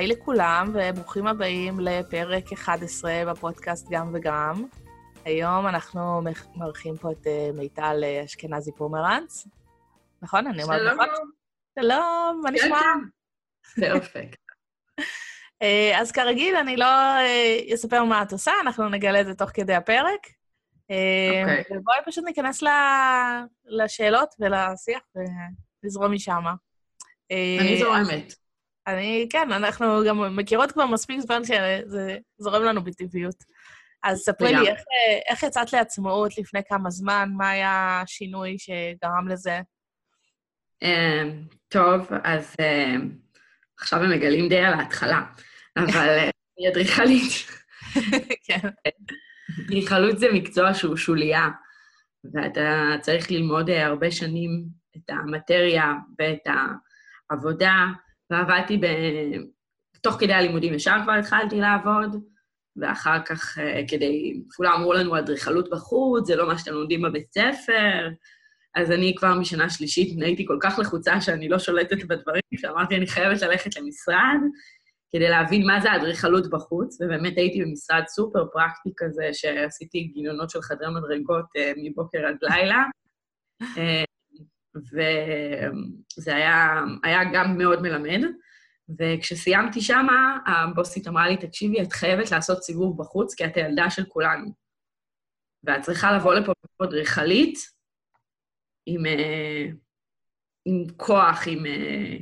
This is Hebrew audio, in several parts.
היי לכולם, וברוכים הבאים לפרק 11 בפודקאסט גם וגם. היום אנחנו מארחים פה את אה, מיטל אה, אשכנזי פומרנץ. נכון? אני אומרת נכון? שלום, מה נשמע? כן, כן. אה, אז כרגיל, אני לא אספר מה את עושה, אנחנו נגלה את זה תוך כדי הפרק. אוקיי. ובואי פשוט ניכנס לשאלות ולשיח ונזרום משם. אני זורמת. אני, כן, אנחנו גם מכירות כבר מספיק זמן שזה זורם לנו בטבעיות. אז ספרי לי, איך, איך יצאת לעצמאות לפני כמה זמן? מה היה השינוי שגרם לזה? אמ, טוב, אז אמ, עכשיו הם מגלים די על ההתחלה, אבל אה, אני אדריכלית. כן. אדריכלות זה מקצוע שהוא שוליה, ואתה צריך ללמוד אה, הרבה שנים את המטריה ואת העבודה, ועבדתי ב... תוך כדי הלימודים ישר כבר התחלתי לעבוד, ואחר כך אה, כדי, כולם אמרו לנו אדריכלות בחוץ, זה לא מה שאתם לומדים בבית ספר, אז אני כבר משנה שלישית הייתי כל כך לחוצה שאני לא שולטת בדברים, שאמרתי, אני חייבת ללכת למשרד כדי להבין מה זה האדריכלות בחוץ, ובאמת הייתי במשרד סופר פרקטי כזה, שעשיתי גיליונות של חדרי מדרגות uh, מבוקר עד לילה. וזה היה, היה גם מאוד מלמד. וכשסיימתי שמה, הבוסית אמרה לי, תקשיבי, את חייבת לעשות סיבוב בחוץ, כי את הילדה של כולנו. ואת צריכה לבוא לפה אדריכלית, עם, אה, עם כוח, עם... אה,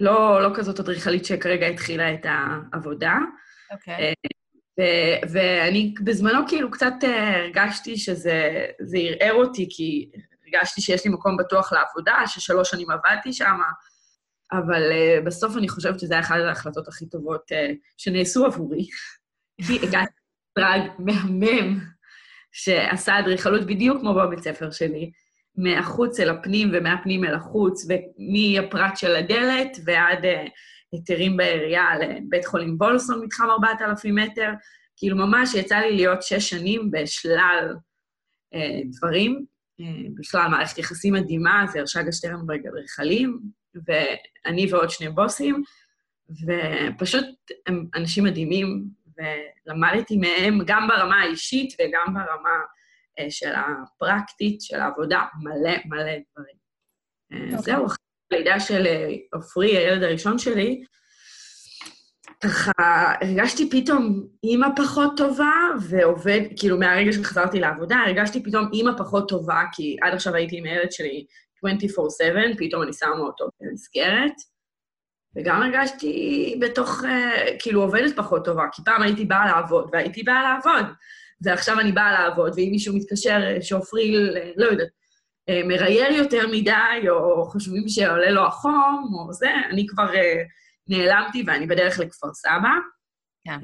לא, לא כזאת אדריכלית שכרגע התחילה את העבודה. אוקיי. Okay. אה, ואני בזמנו כאילו קצת הרגשתי שזה ערער אותי, כי הרגשתי שיש לי מקום בטוח לעבודה, ששלוש שנים עבדתי שם, אבל uh, בסוף אני חושבת שזו אחת ההחלטות הכי טובות uh, שנעשו עבורי. כי הגעתי למשרד מהמם שעשה אדריכלות בדיוק כמו בבית ספר שלי, מהחוץ אל הפנים ומהפנים אל החוץ, ומהפרט של הדלת ועד uh, היתרים בעירייה לבית חולים וולסון, מתחם 4,000 מטר. כאילו, ממש יצא לי להיות שש שנים בשלל uh, דברים. בכלל, מערכת יחסים מדהימה, זה הרשגה שטרנברג אדריכלים, ואני ועוד שני בוסים, ופשוט הם אנשים מדהימים, ולמדתי מהם גם ברמה האישית וגם ברמה uh, של הפרקטית, של העבודה, מלא מלא דברים. Okay. אה, אוקיי. זהו, אחרי הלידה של אה, עופרי, הילד הראשון שלי, ככה הרגשתי פתאום אימא פחות טובה, ועובד, כאילו מהרגע שחזרתי לעבודה, הרגשתי פתאום אימא פחות טובה, כי עד עכשיו הייתי עם הילד שלי 24/7, פתאום אני שמה אותו במסגרת, וגם הרגשתי בתוך, uh, כאילו, עובדת פחות טובה, כי פעם הייתי באה לעבוד, והייתי באה לעבוד, ועכשיו אני באה לעבוד, ואם מישהו מתקשר אה, שעופרי, לא יודעת, מרייר יותר מדי, או חושבים שעולה לו החום, או זה, אני כבר... נעלמתי ואני בדרך לכפר סבא. כן.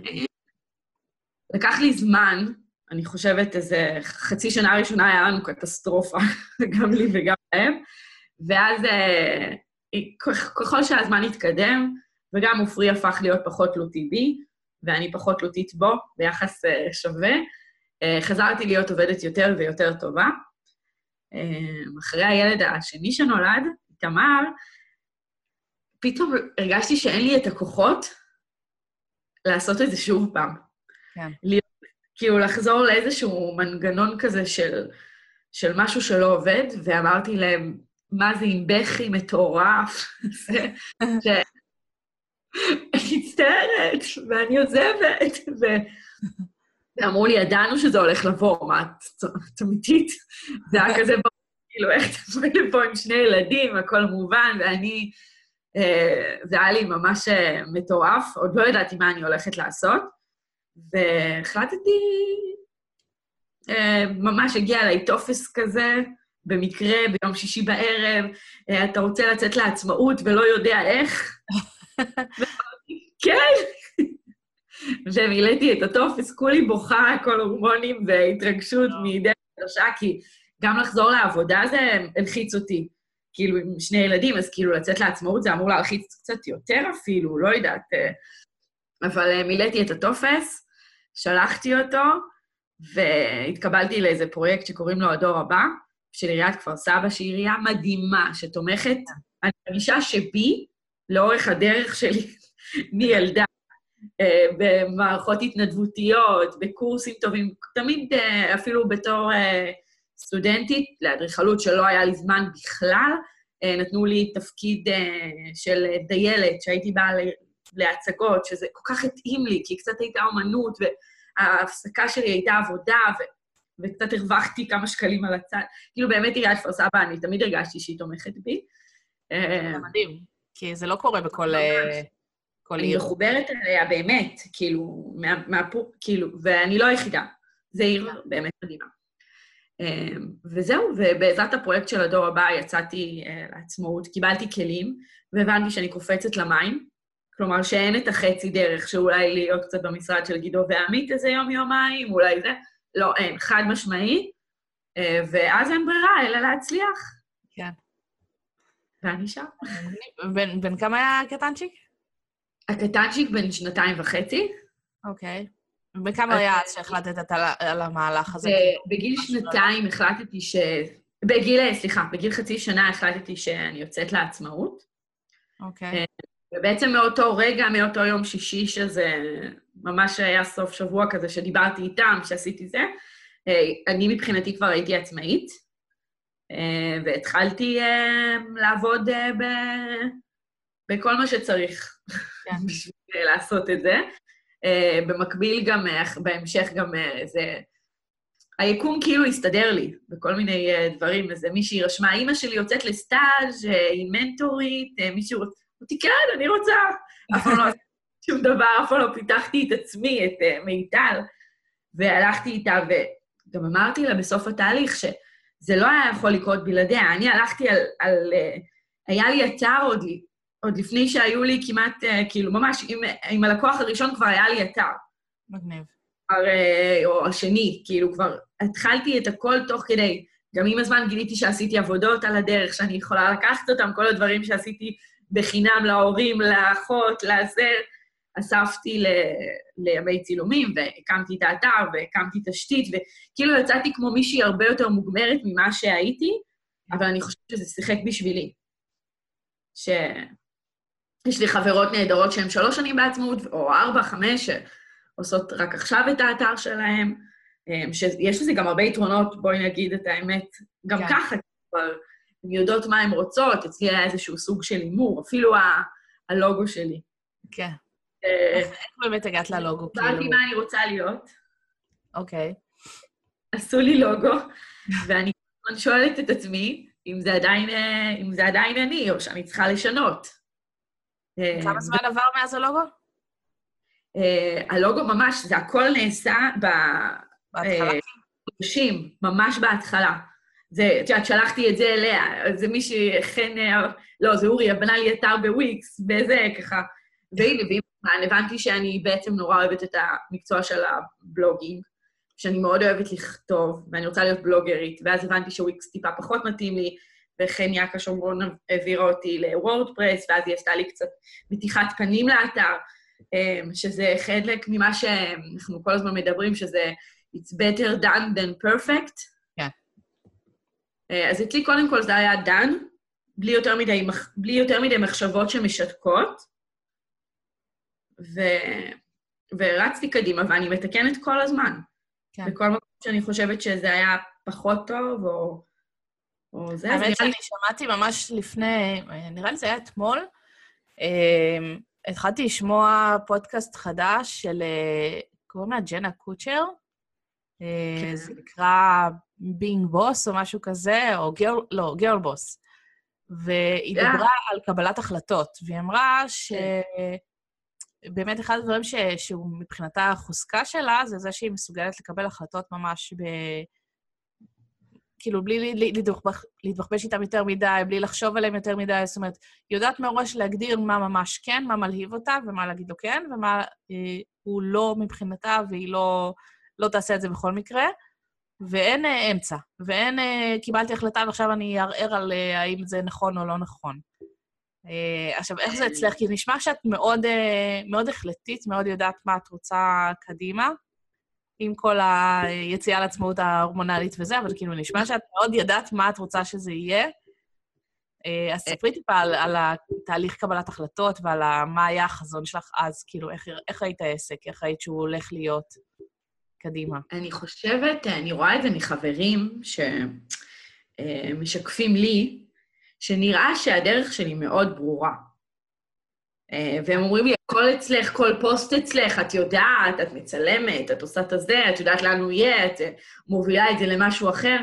לקח לי זמן, אני חושבת איזה חצי שנה ראשונה היה לנו קטסטרופה, גם לי וגם להם, ואז אה, ככל שהזמן התקדם, וגם עופרי הפך להיות פחות תלותי בי, ואני פחות תלותית בו, ביחס אה, שווה, אה, חזרתי להיות עובדת יותר ויותר טובה. אחרי הילד השני שנולד, איתמר, פתאום הרגשתי שאין לי את הכוחות לעשות את זה שוב פעם. כן. להיות, כאילו, לחזור לאיזשהו מנגנון כזה של, של משהו שלא עובד, ואמרתי להם, מה זה עם בכי מטורף? ש... אני מצטערת, ואני עוזבת, ו... ואמרו לי, ידענו שזה הולך לבוא, מה, את אמיתית? זה היה כזה ברור, כאילו, איך תבואי לפה עם שני ילדים, הכל מובן, ואני זה היה לי ממש אה, מטורף, עוד לא ידעתי מה אני הולכת לעשות, והחלטתי, אה, ממש הגיע אליי טופס כזה, במקרה, ביום שישי בערב, אתה רוצה לצאת לעצמאות ולא יודע איך? כן. ומילאתי את הטופס, כולי בוכה, הכל הורמונים והתרגשות מדרך חדשה, כי גם לחזור לעבודה זה הלחיץ אותי. כאילו, עם שני ילדים, אז כאילו לצאת לעצמאות זה אמור להלחיץ קצת יותר אפילו, לא יודעת. אה. אבל אה, מילאתי את הטופס, שלחתי אותו, והתקבלתי לאיזה פרויקט שקוראים לו הדור הבא, של עיריית כפר סבא, שהיא עירייה מדהימה, שתומכת. אני מרגישה שבי, לאורך הדרך שלי מילדה אה, במערכות התנדבותיות, בקורסים טובים, תמיד אפילו בתור סטודנטית לאדריכלות שלא היה לי זמן בכלל, נתנו לי תפקיד של דיילת, שהייתי באה להצגות, שזה כל כך התאים לי, כי קצת הייתה אומנות, וההפסקה שלי הייתה עבודה, ו... וקצת הרווחתי כמה שקלים על הצד. כאילו, באמת עיריית כפר סבא, אני תמיד הרגשתי שהיא תומכת בי. זה מדהים, כי זה לא קורה בכל... כל עיר. אני מחוברת אליה באמת, כאילו, מה, מהפור, כאילו, ואני לא היחידה. זו עיר. באמת מדהימה. אמ, וזהו, ובעזרת הפרויקט של הדור הבא יצאתי אה, לעצמאות, קיבלתי כלים, והבנתי שאני קופצת למים. כלומר, שאין את החצי דרך שאולי להיות קצת במשרד של גידו ועמית איזה יום-יומיים, אולי זה. לא, אין, חד משמעי. אה, ואז אין ברירה, אלא להצליח. כן. ואני שם. בן כמה היה קטנצ'יק? הקטנצ'יק בן שנתיים וחצי. אוקיי. וכמה היה אז שהחלטת על המהלך הזה? בגיל שנתיים החלטתי ש... בגיל, סליחה, בגיל חצי שנה החלטתי שאני יוצאת לעצמאות. אוקיי. ובעצם מאותו רגע, מאותו יום שישי, שזה ממש היה סוף שבוע כזה שדיברתי איתם, שעשיתי זה, אני מבחינתי כבר הייתי עצמאית, והתחלתי לעבוד ב... בכל מה שצריך כן. בשביל לעשות את זה. Uh, במקביל גם, uh, בהמשך גם uh, זה... היקום כאילו הסתדר לי בכל מיני uh, דברים. איזה מישהי רשמה, אימא שלי יוצאת לסטאז', uh, היא מנטורית, uh, מישהו רוצה... אמרתי, כן, אני רוצה. אף פעם לא עשיתי שום דבר, אף פעם לא פיתחתי את עצמי, את uh, מיטל. והלכתי איתה, וגם אמרתי לה בסוף התהליך שזה לא היה יכול לקרות בלעדיה. אני הלכתי על... על uh, היה לי אתר עוד עוד לפני שהיו לי כמעט, uh, כאילו, ממש, עם, עם הלקוח הראשון כבר היה לי אתר. מגניב. הרי, או השני, כאילו, כבר התחלתי את הכל תוך כדי. גם עם הזמן גיליתי שעשיתי עבודות על הדרך, שאני יכולה לקחת אותם, כל הדברים שעשיתי בחינם להורים, לאחות, לעזר. אספתי ל, לימי צילומים, והקמתי את האתר, והקמתי תשתית, וכאילו יצאתי כמו מישהי הרבה יותר מוגמרת ממה שהייתי, אבל אני חושבת שזה שיחק בשבילי. ש... יש לי חברות נהדרות שהן שלוש שנים בעצמאות, או ארבע, חמש, שעושות רק עכשיו את האתר שלהן, אמ, שיש לזה גם הרבה יתרונות, בואי נגיד את האמת, גם כן. ככה כבר, הן יודעות מה הן רוצות, אצלי היה איזשהו סוג של הימור, אפילו ה- הלוגו שלי. כן. אה, איך באמת הגעת ללוגו? כאילו? שאלתי מה אני רוצה להיות. אוקיי. עשו לי לוגו, ואני שואלת את עצמי אם זה עדיין, אה, אם זה עדיין אני, או שאני צריכה לשנות. אה, כמה זמן עבר מאז הלוגו? אה, הלוגו ממש, זה הכל נעשה ב... בהתחלה? חודשים, ממש בהתחלה. זה, את יודעת, שלחתי את זה אליה, זה מישהי, חן, לא, זה אורי, בנה לי אתר בוויקס, וזה ככה. והנה, ועם הבנתי שאני בעצם נורא אוהבת את המקצוע של הבלוגינג, שאני מאוד אוהבת לכתוב, ואני רוצה להיות בלוגרית, ואז הבנתי שוויקס טיפה פחות מתאים לי, וחן יאקה שומרון העבירה אותי לוורדפרס, ואז היא עשתה לי קצת מתיחת פנים לאתר, אמ, שזה חלק ממה שאנחנו כל הזמן מדברים, שזה It's better done than perfect. כן. אה, אז אצלי קודם כל זה היה done, בלי יותר מדי, בלי יותר מדי מחשבות שמשתקות, ו... ורצתי קדימה, ואני מתקנת כל הזמן. כן. בכל מקום שאני חושבת שזה היה פחות טוב, או או זה, האמת שאני שמעתי ממש לפני, נראה לי זה היה אתמול, אמ, התחלתי לשמוע פודקאסט חדש של, אה, קוראים לה ג'נה קוצ'ר, אה, כן. זה נקרא בינג בוס או משהו כזה, או גרל, לא, גרל בוס. והיא yeah. דיברה על קבלת החלטות, והיא אמרה שבאמת כן. אחד הדברים ש... שהוא מבחינתה החוזקה שלה, זה זה שהיא מסוגלת לקבל החלטות ממש ב... כאילו, בלי להתבחבש איתם יותר מדי, בלי לחשוב עליהם יותר מדי, זאת אומרת, היא יודעת מראש להגדיר מה ממש כן, מה מלהיב אותה, ומה להגיד לו כן, ומה אה, הוא לא מבחינתה, והיא לא, לא תעשה את זה בכל מקרה. ואין אה, אמצע, ואין אה, קיבלתי החלטה ועכשיו אני אערער על אה, האם זה נכון או לא נכון. אה, עכשיו, איך זה אצלך? כי נשמע שאת מאוד, אה, מאוד החלטית, מאוד יודעת מה את רוצה קדימה. עם כל היציאה לעצמאות ההורמונלית וזה, אבל כאילו נשמע שאת מאוד ידעת מה את רוצה שזה יהיה. אה, אז ספרי טיפה על, על התהליך קבלת החלטות ועל מה היה החזון שלך אז, כאילו, איך, איך ראית העסק, איך ראית שהוא הולך להיות קדימה. אני חושבת, אני רואה את זה מחברים שמשקפים לי, שנראה שהדרך שלי מאוד ברורה. אה, והם אומרים לי, הכל אצלך, כל פוסט אצלך, את יודעת, את מצלמת, את עושה את הזה, את יודעת לאן הוא יהיה, את מובילה את זה למשהו אחר.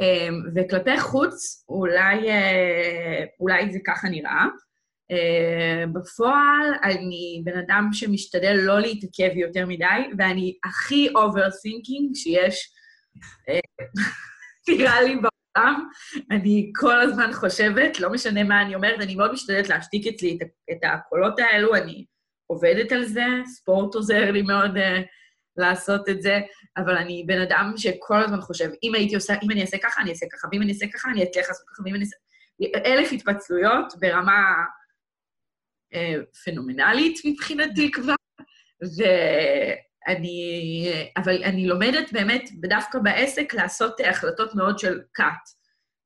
אה, וכלפי חוץ, אולי, אה, אולי זה ככה נראה. בפועל, אני בן אדם שמשתדל לא להתעכב יותר מדי, ואני הכי overthinking שיש, נראה לי, פעם, אני כל הזמן חושבת, לא משנה מה אני אומרת, אני מאוד משתדלת להשתיק אצלי את, את הקולות האלו, אני עובדת על זה, ספורט עוזר לי מאוד uh, לעשות את זה, אבל אני בן אדם שכל הזמן חושב, אם הייתי עושה, אם אני אעשה ככה, אני אעשה ככה, ואם אני אעשה ככה, אני אצליח לעשות ככה, ואם אני אעשה... אלף התפצלויות ברמה uh, פנומנלית מבחינתי כבר, ו... אני, אבל אני לומדת באמת, דווקא בעסק, לעשות החלטות מאוד של cut.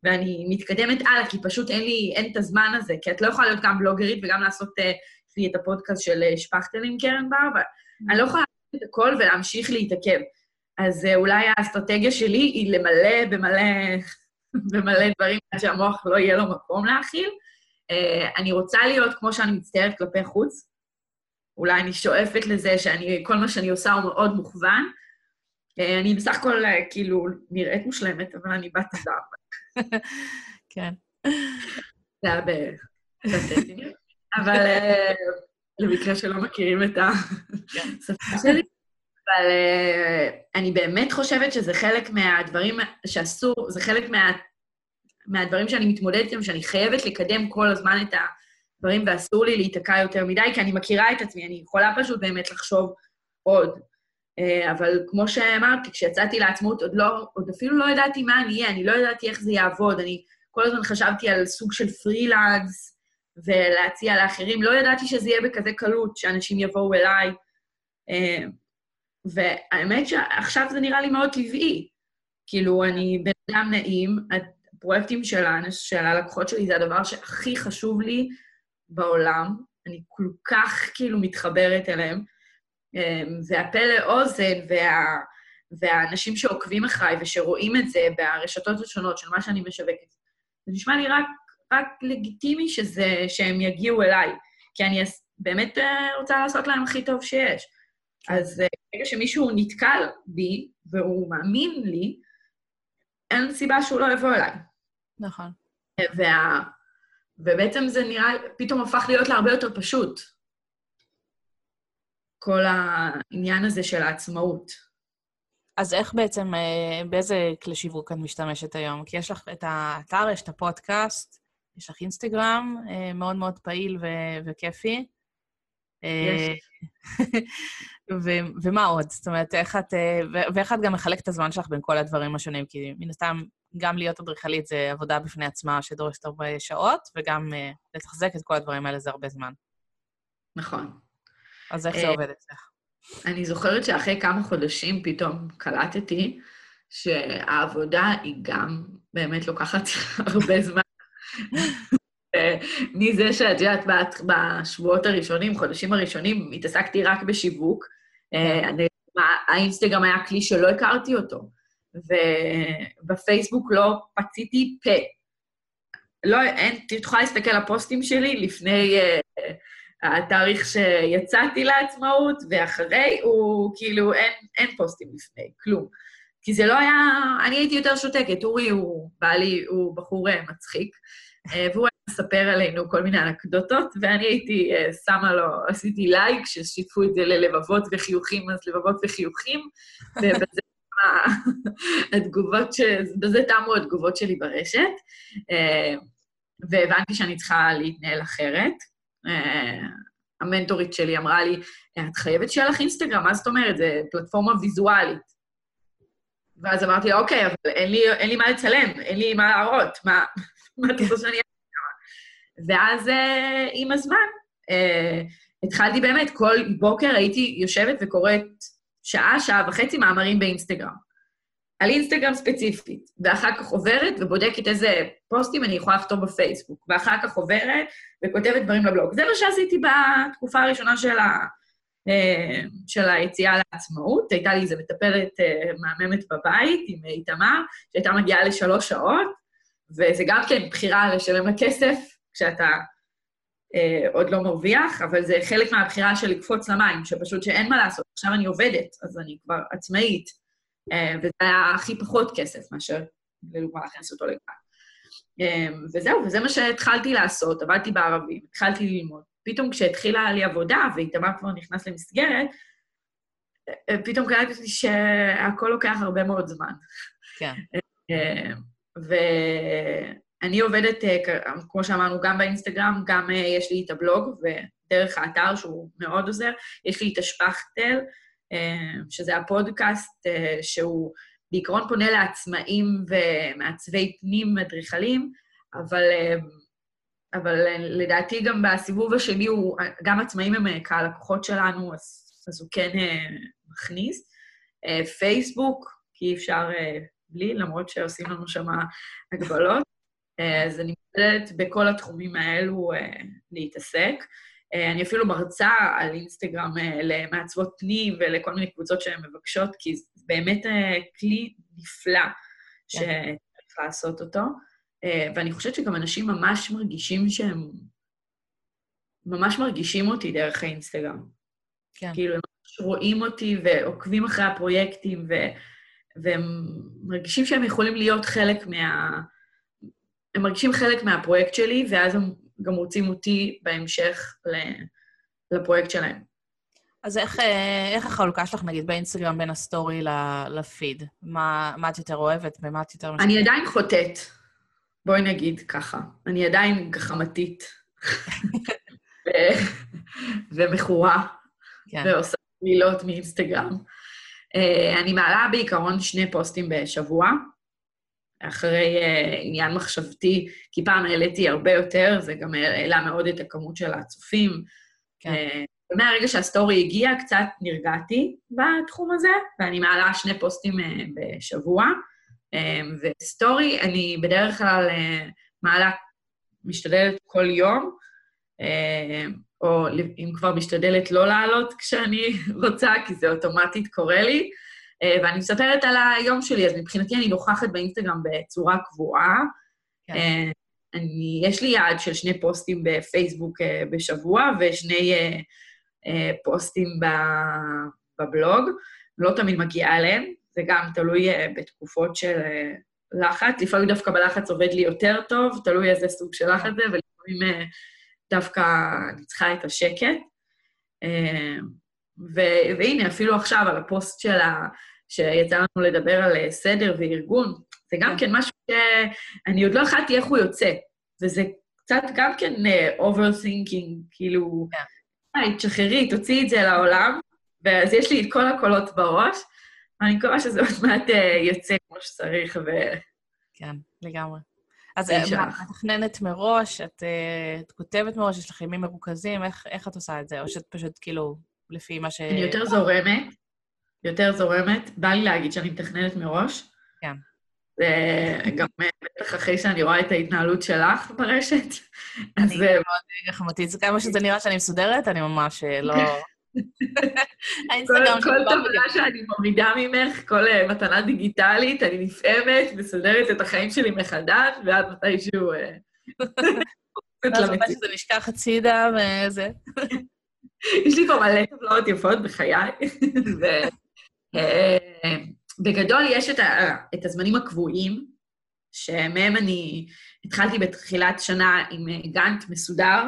ואני מתקדמת הלאה, כי פשוט אין לי, אין את הזמן הזה, כי את לא יכולה להיות גם בלוגרית וגם לעשות, יש אה, לי את הפודקאסט של אה, שפכטל עם קרן בר, ואני לא יכולה לעשות את הכל ולהמשיך להתעכב. אז אה, אולי האסטרטגיה שלי היא למלא במלא, במלא דברים עד שהמוח לא יהיה לו מקום להכיל. אני רוצה להיות כמו שאני מצטערת כלפי חוץ, אולי אני שואפת לזה שאני, כל מה שאני עושה הוא מאוד מוכוון. אה, אני בסך הכל אה, כאילו נראית מושלמת, אבל אני בת אדם. כן. זה היה בטטיניות. אבל אה, למקרה שלא מכירים את השפה כן. שלי. אבל אני באמת חושבת שזה חלק מהדברים שאסור, זה חלק מה, מהדברים שאני מתמודדת איתם, שאני חייבת לקדם כל הזמן את ה... דברים ואסור לי להיתקע יותר מדי, כי אני מכירה את עצמי, אני יכולה פשוט באמת לחשוב עוד. אה, אבל כמו שאמרתי, כשיצאתי לעצמאות, עוד, לא, עוד אפילו לא ידעתי מה אני אהיה, אני לא ידעתי איך זה יעבוד, אני כל הזמן חשבתי על סוג של פרילנס ולהציע לאחרים, לא ידעתי שזה יהיה בכזה קלות, שאנשים יבואו אליי. אה, והאמת שעכשיו זה נראה לי מאוד טבעי. כאילו, אני בן אדם נעים, הפרויקטים של, של הלקוחות שלי זה הדבר שהכי חשוב לי, בעולם, אני כל כך כאילו מתחברת אליהם, אמ, לאוזן, וה, והאנשים שעוקבים אחריי ושרואים את זה ברשתות השונות של מה שאני משווקת, זה נשמע לי רק, רק לגיטימי שזה, שהם יגיעו אליי, כי אני באמת אה, רוצה לעשות להם הכי טוב שיש. אז אה, ברגע שמישהו נתקל בי והוא מאמין לי, אין סיבה שהוא לא יבוא אליי. נכון. וה... ובעצם זה נראה, פתאום הפך להיות להרבה יותר פשוט. כל העניין הזה של העצמאות. אז איך בעצם, אה, באיזה כלי שיווק את משתמשת היום? כי יש לך את האתר, יש את הפודקאסט, יש לך אינסטגרם אה, מאוד מאוד פעיל ו- וכיפי. יש. ו- ומה עוד? זאת אומרת, איך את... אה, ואיך את גם מחלקת את הזמן שלך בין כל הדברים השונים? כי מן הסתם, גם להיות אדריכלית זה עבודה בפני עצמה שדורשת הרבה שעות, וגם uh, לתחזק את כל הדברים האלה זה הרבה זמן. נכון. אז איך זה עובד אצלך? אני זוכרת שאחרי כמה חודשים פתאום קלטתי שהעבודה היא גם באמת לוקחת הרבה זמן. מזה שאת יודעת, בשבועות הראשונים, חודשים הראשונים, התעסקתי רק בשיווק. אה, האינסטגרם היה כלי שלא הכרתי אותו, ובפייסבוק לא פציתי פה. לא, אין, תוכל להסתכל על הפוסטים שלי לפני uh, התאריך שיצאתי לעצמאות, ואחרי הוא, כאילו, אין, אין פוסטים לפני, כלום. כי זה לא היה, אני הייתי יותר שותקת, אורי הוא בעלי, הוא בחור מצחיק, אה, והוא היה מספר עלינו כל מיני אנקדוטות, ואני הייתי uh, שמה לו, עשיתי לייק, ששיתפו את זה ללבבות וחיוכים, אז לבבות וחיוכים, ובזה התגובות, ש... בזה תמו התגובות שלי ברשת, uh, והבנתי שאני צריכה להתנהל אחרת. המנטורית שלי אמרה לי, את חייבת שיהיה לך אינסטגרם, מה זאת אומרת? זה פלטפורמה ויזואלית. ואז אמרתי לה, אוקיי, אבל אין לי, אין לי מה לצלם, אין לי מה להראות, מה, מה אתה חושב שאני ואז uh, עם הזמן uh, התחלתי באמת, כל בוקר הייתי יושבת וקוראת שעה, שעה וחצי מאמרים באינסטגרם. על אינסטגרם ספציפית, ואחר כך עוברת ובודקת איזה פוסטים אני יכולה לכתוב בפייסבוק, ואחר כך עוברת וכותבת דברים לבלוג. זה מה שעשיתי בתקופה הראשונה של, ה, אה, של היציאה לעצמאות. הייתה לי איזו מטפלת אה, מהממת בבית עם איתמר, שהייתה מגיעה לשלוש שעות, וזה גם כן בחירה לשלם לה כסף כשאתה אה, עוד לא מרוויח, אבל זה חלק מהבחירה של לקפוץ למים, שפשוט שאין מה לעשות. עכשיו אני עובדת, אז אני כבר עצמאית, אה, וזה היה הכי פחות כסף מאשר לדוגמה להכניס אותו לגן. אה, וזהו, וזה מה שהתחלתי לעשות, עבדתי בערבים, התחלתי ללמוד. פתאום כשהתחילה לי עבודה, ואיתמר כבר נכנס למסגרת, אה, פתאום קלטתי שהכל לוקח הרבה מאוד זמן. כן. ואני עובדת, כמו שאמרנו, גם באינסטגרם, גם יש לי את הבלוג, ודרך האתר, שהוא מאוד עוזר. יש לי את השפכטל, שזה הפודקאסט שהוא בעיקרון פונה לעצמאים ומעצבי פנים, אדריכלים, אבל, אבל לדעתי גם בסיבוב השני הוא, גם עצמאים הם קהל לקוחות שלנו, אז, אז הוא כן מכניס. פייסבוק, כי אפשר בלי, למרות שעושים לנו שם הגבלות. אז אני מתכוונת בכל התחומים האלו להתעסק. אני אפילו מרצה על אינסטגרם למעצבות פנים ולכל מיני קבוצות שהן מבקשות, כי זה באמת כלי נפלא שצריך לעשות אותו. ואני חושבת שגם אנשים ממש מרגישים שהם... ממש מרגישים אותי דרך האינסטגרם. כן. כאילו, הם ממש רואים אותי ועוקבים אחרי הפרויקטים, ו... והם מרגישים שהם יכולים להיות חלק מה... הם מרגישים חלק מהפרויקט שלי, ואז הם גם רוצים אותי בהמשך לפרויקט שלהם. אז איך, אה, איך החלוקה שלך, נגיד, באינסטגרם בין הסטורי לפיד? מה, מה את יותר אוהבת? במה את יותר? אני עדיין חוטאת. בואי נגיד ככה. אני עדיין גחמתית. ומכורה. כן. ועושה מילות מאינסטגרם. אה, אני מעלה בעיקרון שני פוסטים בשבוע. אחרי uh, עניין מחשבתי, כי פעם העליתי הרבה יותר, זה גם העלה מאוד את הכמות של הצופים. כן. Uh, ומהרגע שהסטורי הגיע, קצת נרגעתי בתחום הזה, ואני מעלה שני פוסטים בשבוע. וסטורי, אני בדרך כלל מעלה, משתדלת כל יום, או אם כבר משתדלת לא לעלות כשאני רוצה, כי זה אוטומטית קורה לי. אה, ואני מספרת על היום שלי, אז מבחינתי אני נוכחת באינסטגרם בצורה קבועה. כן. אה, אני, יש לי יעד של שני פוסטים בפייסבוק אה, בשבוע ושני פוסטים בבלוג. לא תמיד מגיעה אליהם, זה גם תלוי בתקופות של לחץ. לפעמים דווקא בלחץ עובד לי יותר טוב, תלוי איזה סוג של לחץ זה, ולפעמים דווקא אני צריכה את השקט. ו- והנה, אפילו עכשיו, על הפוסט של ה... שיצא לנו לדבר על אה, סדר וארגון, זה גם כן משהו שאני עוד לא החלטתי איך הוא יוצא, וזה קצת גם כן uh, overthinking, כאילו, היי, yeah. תשחררי, תוציאי את זה לעולם, ואז יש לי את כל הקולות בראש, ואני מקווה שזה עוד מעט uh, יוצא כמו שצריך, ו... כן, לגמרי. אז את מתכננת מראש, את, את כותבת מראש, יש לך ימים מרוכזים, איך, איך את עושה את זה? או שאת פשוט כאילו, לפי מה ש... אני יותר זורמת, יותר זורמת. בא לי להגיד שאני מתכננת מראש. כן. וגם בטח אחרי שאני רואה את ההתנהלות שלך ברשת, אז... אני מאוד גחמתית. זה כמה שזה נראה שאני מסודרת, אני ממש אה, לא... כל טבלה שאני מורידה ממך, כל אה, מתנה דיגיטלית, אני נפעמת, מסודרת את החיים שלי מחדש, ועד מתישהו... אה, ואז שזה נשכח הצידה וזה. יש לי פה מלא טבלאות יפות בחיי, אה, בגדול יש את, הזמנים הקבועים, שמהם אני התחלתי בתחילת שנה עם גאנט מסודר,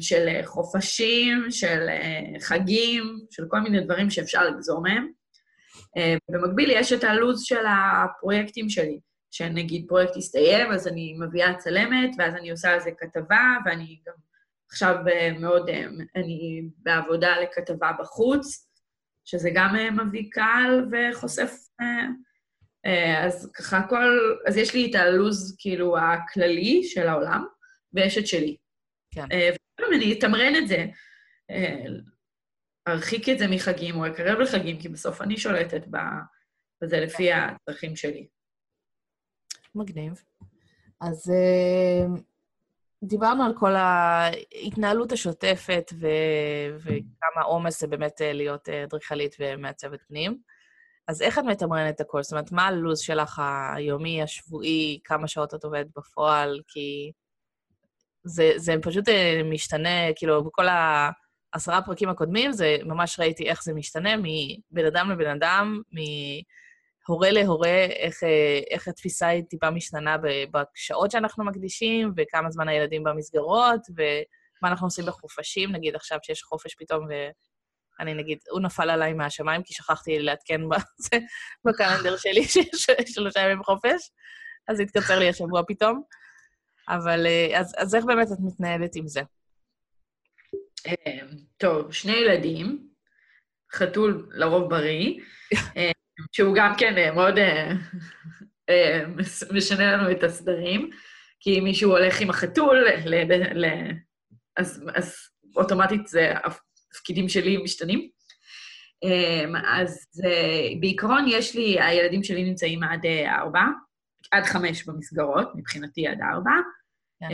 של חופשים, של חגים, של כל מיני דברים שאפשר לגזור מהם. במקביל יש את הלו"ז של הפרויקטים שלי, שנגיד פרויקט יסתיים, אז אני מביאה צלמת, ואז אני עושה על זה כתבה, ואני גם עכשיו מאוד, אני בעבודה לכתבה בחוץ, שזה גם אה, מביא קהל וחושף... אה, אה, אז ככה כל... אז יש לי את הלו"ז, כאילו, הכללי של העולם, ויש את שלי. כן. אני אתמרן את זה. ארחיק את זה מחגים או אקרב לחגים, כי בסוף אני שולטת ב, וזה לפי הצרכים שלי. מגניב. אז אה, דיברנו על כל ההתנהלות השוטפת ו- וכמה עומס זה באמת אה, להיות אה, אדריכלית ומעצבת פנים. אז איך את מתמרנת את הכל? זאת אומרת, מה הלו"ז שלך היומי, השבועי, כמה שעות את עובדת בפועל? כי זה, זה פשוט משתנה, כאילו, בכל העשרה פרקים הקודמים, זה ממש ראיתי איך זה משתנה מבן אדם לבן אדם, מהורה להורה, איך, איך התפיסה היא טיפה משתנה בשעות שאנחנו מקדישים, וכמה זמן הילדים במסגרות, ומה אנחנו עושים בחופשים, נגיד עכשיו שיש חופש פתאום, ואני נגיד, הוא נפל עליי מהשמיים, כי שכחתי לעדכן בקלנדר שלי שיש שלושה ימים חופש, אז התקצר לי השבוע פתאום. אבל אז, אז איך באמת את מתנהלת עם זה? אמ, טוב, שני ילדים, חתול לרוב בריא, אמ, שהוא גם כן אה, מאוד אה, אה, משנה לנו את הסדרים, כי אם מישהו הולך עם החתול, ל, ל, אז, אז אוטומטית זה, התפקידים שלי משתנים. אמ, אז בעיקרון יש לי, הילדים שלי נמצאים עד ארבע, עד חמש במסגרות, מבחינתי עד ארבע, כן.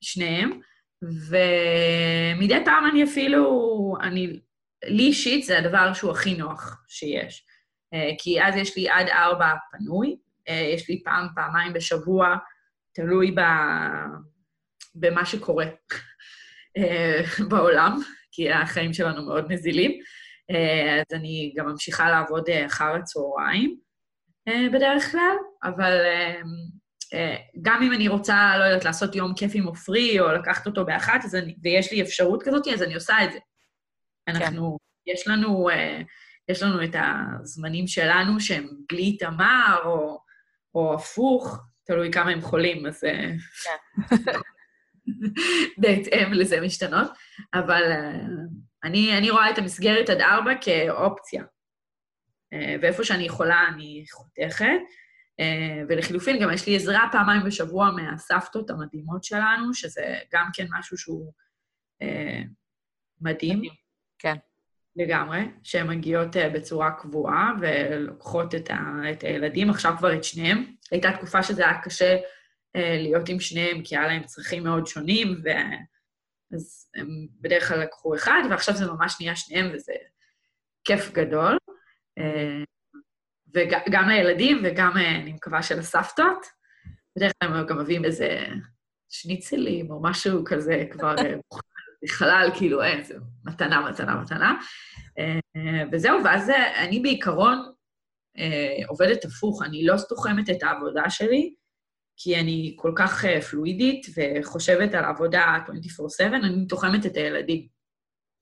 שניהם. ומדי פעם אני אפילו, אני, לי אישית זה הדבר שהוא הכי נוח שיש. אה, כי אז יש לי עד ארבע פנוי, אה, יש לי פעם, פעמיים בשבוע, תלוי ב, במה שקורה אה, בעולם, כי החיים שלנו מאוד נזילים. אז אני גם ממשיכה לעבוד אחר הצהריים בדרך כלל, אבל אה, גם אם אני רוצה, לא יודעת, לעשות יום כיף עם עופרי, או לקחת אותו באחת, אני, ויש לי אפשרות כזאת, אז אני עושה את זה. אנחנו, כן. יש לנו, אה, יש לנו את הזמנים שלנו שהם בלי איתמר, או, או הפוך, תלוי כמה הם חולים, אז... אה, כן. בהתאם לזה משתנות, אבל אני, אני רואה את המסגרת עד ארבע כאופציה. ואיפה שאני יכולה, אני חותכת. אה, ולחילופין, גם יש לי עזרה פעמיים בשבוע מהסבתות המדהימות שלנו, שזה גם כן משהו שהוא אה, מדהים. מדהים. כן. לגמרי, שהן מגיעות אה, בצורה קבועה ולוקחות את, ה, את הילדים, עכשיו כבר את שניהם. הייתה תקופה שזה היה קשה אה, להיות עם שניהם, כי היה להם צרכים מאוד שונים, ו... אז הם בדרך כלל לקחו אחד, ועכשיו זה ממש נהיה שניהם, וזה כיף גדול. וגם לילדים וגם, אה, אני מקווה, של הסבתות. בדרך כלל הם גם מביאים איזה שניצלים או משהו כזה כבר אה, בחלל, כאילו, אין, זה מתנה, מתנה, מתנה. אה, וזהו, ואז אני בעיקרון עובדת הפוך, אני לא תוחמת את העבודה שלי, כי אני כל כך פלואידית וחושבת על עבודה 24/7, אני תוחמת את הילדים.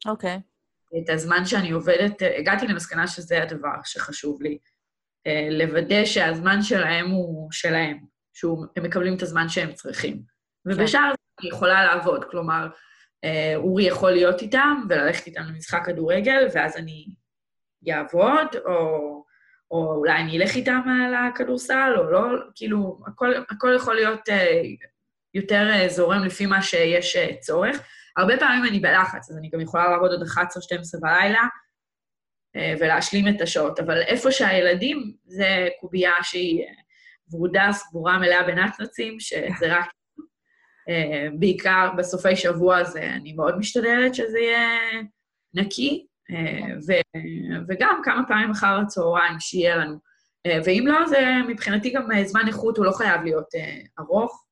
אוקיי. Okay. את הזמן שאני עובדת, הגעתי למסקנה שזה הדבר שחשוב לי. אה, לוודא שהזמן שלהם הוא שלהם, שהם מקבלים את הזמן שהם צריכים. ובשאר כן. אני יכולה לעבוד, כלומר, אה, אורי יכול להיות איתם וללכת איתם למשחק כדורגל, ואז אני אעבוד, או, או אולי אני אלך איתם לכדורסל, או לא, כאילו, הכל, הכל יכול להיות אה, יותר זורם לפי מה שיש צורך. הרבה פעמים אני בלחץ, אז אני גם יכולה לעבוד עד 11-12 בלילה, ולהשלים את השעות. אבל איפה שהילדים, זה קובייה שהיא אה, ורודה, סגורה, מלאה בנצנצים, שזה רק... אה, בעיקר בסופי שבוע זה, אני מאוד משתדלת שזה יהיה נקי, ו, וגם כמה פעמים אחר הצהריים שיהיה לנו. ואם לא, זה מבחינתי גם זמן איכות, הוא לא חייב להיות ארוך.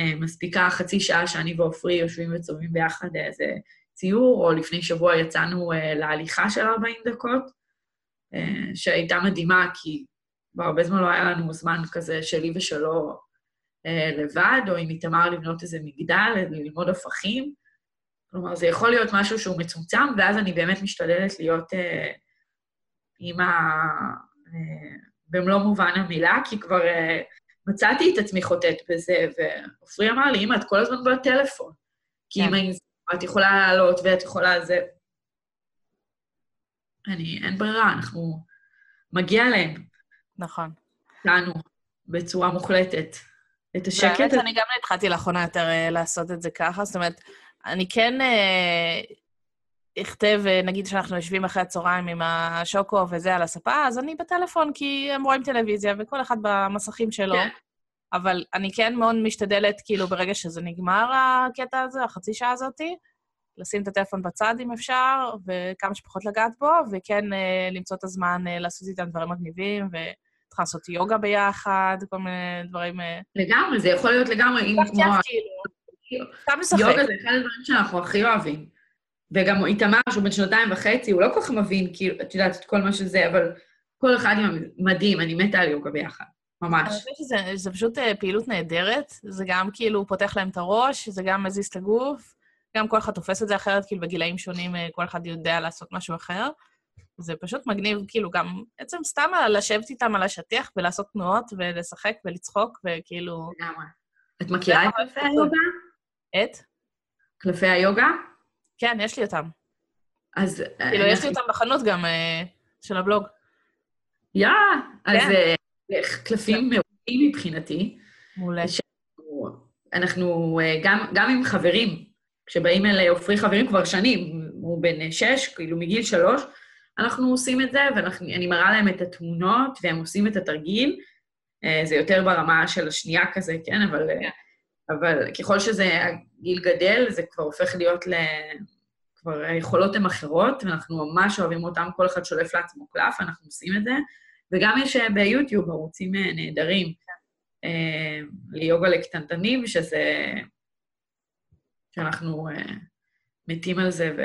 מספיקה חצי שעה שאני ועופרי יושבים וצובעים ביחד איזה ציור, או לפני שבוע יצאנו uh, להליכה של 40 דקות, uh, שהייתה מדהימה, כי כבר הרבה זמן לא היה לנו זמן כזה שלי ושלו uh, לבד, או עם איתמר לבנות איזה מגדל, ללמוד הפכים. כלומר, זה יכול להיות משהו שהוא מצומצם, ואז אני באמת משתדלת להיות uh, אימא uh, במלוא מובן המילה, כי כבר uh, מצאתי את עצמי חוטאת בזה, ועופרי אמר לי, אמא, את כל הזמן בטלפון. כי כן. אם את יכולה לעלות ואת יכולה זה... אני, אין ברירה, אנחנו... מגיע להם. נכון. לנו, בצורה מוחלטת. את השקט... באמת, אני גם התחלתי לאחרונה יותר uh, לעשות את זה ככה, זאת אומרת, אני כן... Uh, אכתב, נגיד שאנחנו יושבים אחרי הצהריים עם השוקו וזה על הספה, אז אני בטלפון כי הם רואים טלוויזיה וכל אחד במסכים שלו. כן. אבל אני כן מאוד משתדלת, כאילו, ברגע שזה נגמר, הקטע הזה, החצי שעה הזאתי, לשים את הטלפון בצד אם אפשר, וכמה שפחות לגעת בו, וכן אה, למצוא את הזמן אה, לעשות איתם דברים מגניבים, וצריך לעשות יוגה ביחד, כל מיני דברים... אה... לגמרי, זה יכול להיות לגמרי, אם כמו... כאילו. יוגה זה אחד הדברים שאנחנו הכי אוהבים. וגם איתמר, שהוא בן שנתיים וחצי, הוא לא כל כך מבין, כאילו, את יודעת, את כל מה שזה, אבל כל אחד עם מדהים, אני מתה על יוגה ביחד. ממש. אני חושבת שזה פשוט אה, פעילות נהדרת, זה גם כאילו פותח להם את הראש, זה גם מזיז את הגוף, גם כל אחד תופס את זה אחרת, כאילו בגילאים שונים אה, כל אחד יודע לעשות משהו אחר. זה פשוט מגניב, כאילו גם בעצם סתם לשבת איתם על השטיח ולעשות תנועות ולשחק ולצחוק, וכאילו... לגמרי. את מכירה את קלפי היוגה? את? קלפי היוגה? כן, יש לי אותם. אז... כאילו, יש לי אותם בחנות גם, של הבלוג. יא, אז כן. קלפים. מעולים מבחינתי. מעולה. אנחנו אה, גם, גם עם חברים, כשבאים אל עופרי חברים כבר שנים, הוא בן שש, כאילו מגיל שלוש, אנחנו עושים את זה, ואני מראה להם את התמונות, והם עושים את התרגיל. אה, זה יותר ברמה של השנייה כזה, כן? אבל. אה. אבל ככל שזה הגיל גדל, זה כבר הופך להיות ל... כבר היכולות הן אחרות, ואנחנו ממש אוהבים אותם, כל אחד שולף לעצמו קלף, אנחנו עושים את זה. וגם יש אה, ביוטיוב ערוצים אה, נהדרים אה, ליוגה לקטנטנים, שזה... שאנחנו מתים על זה ו...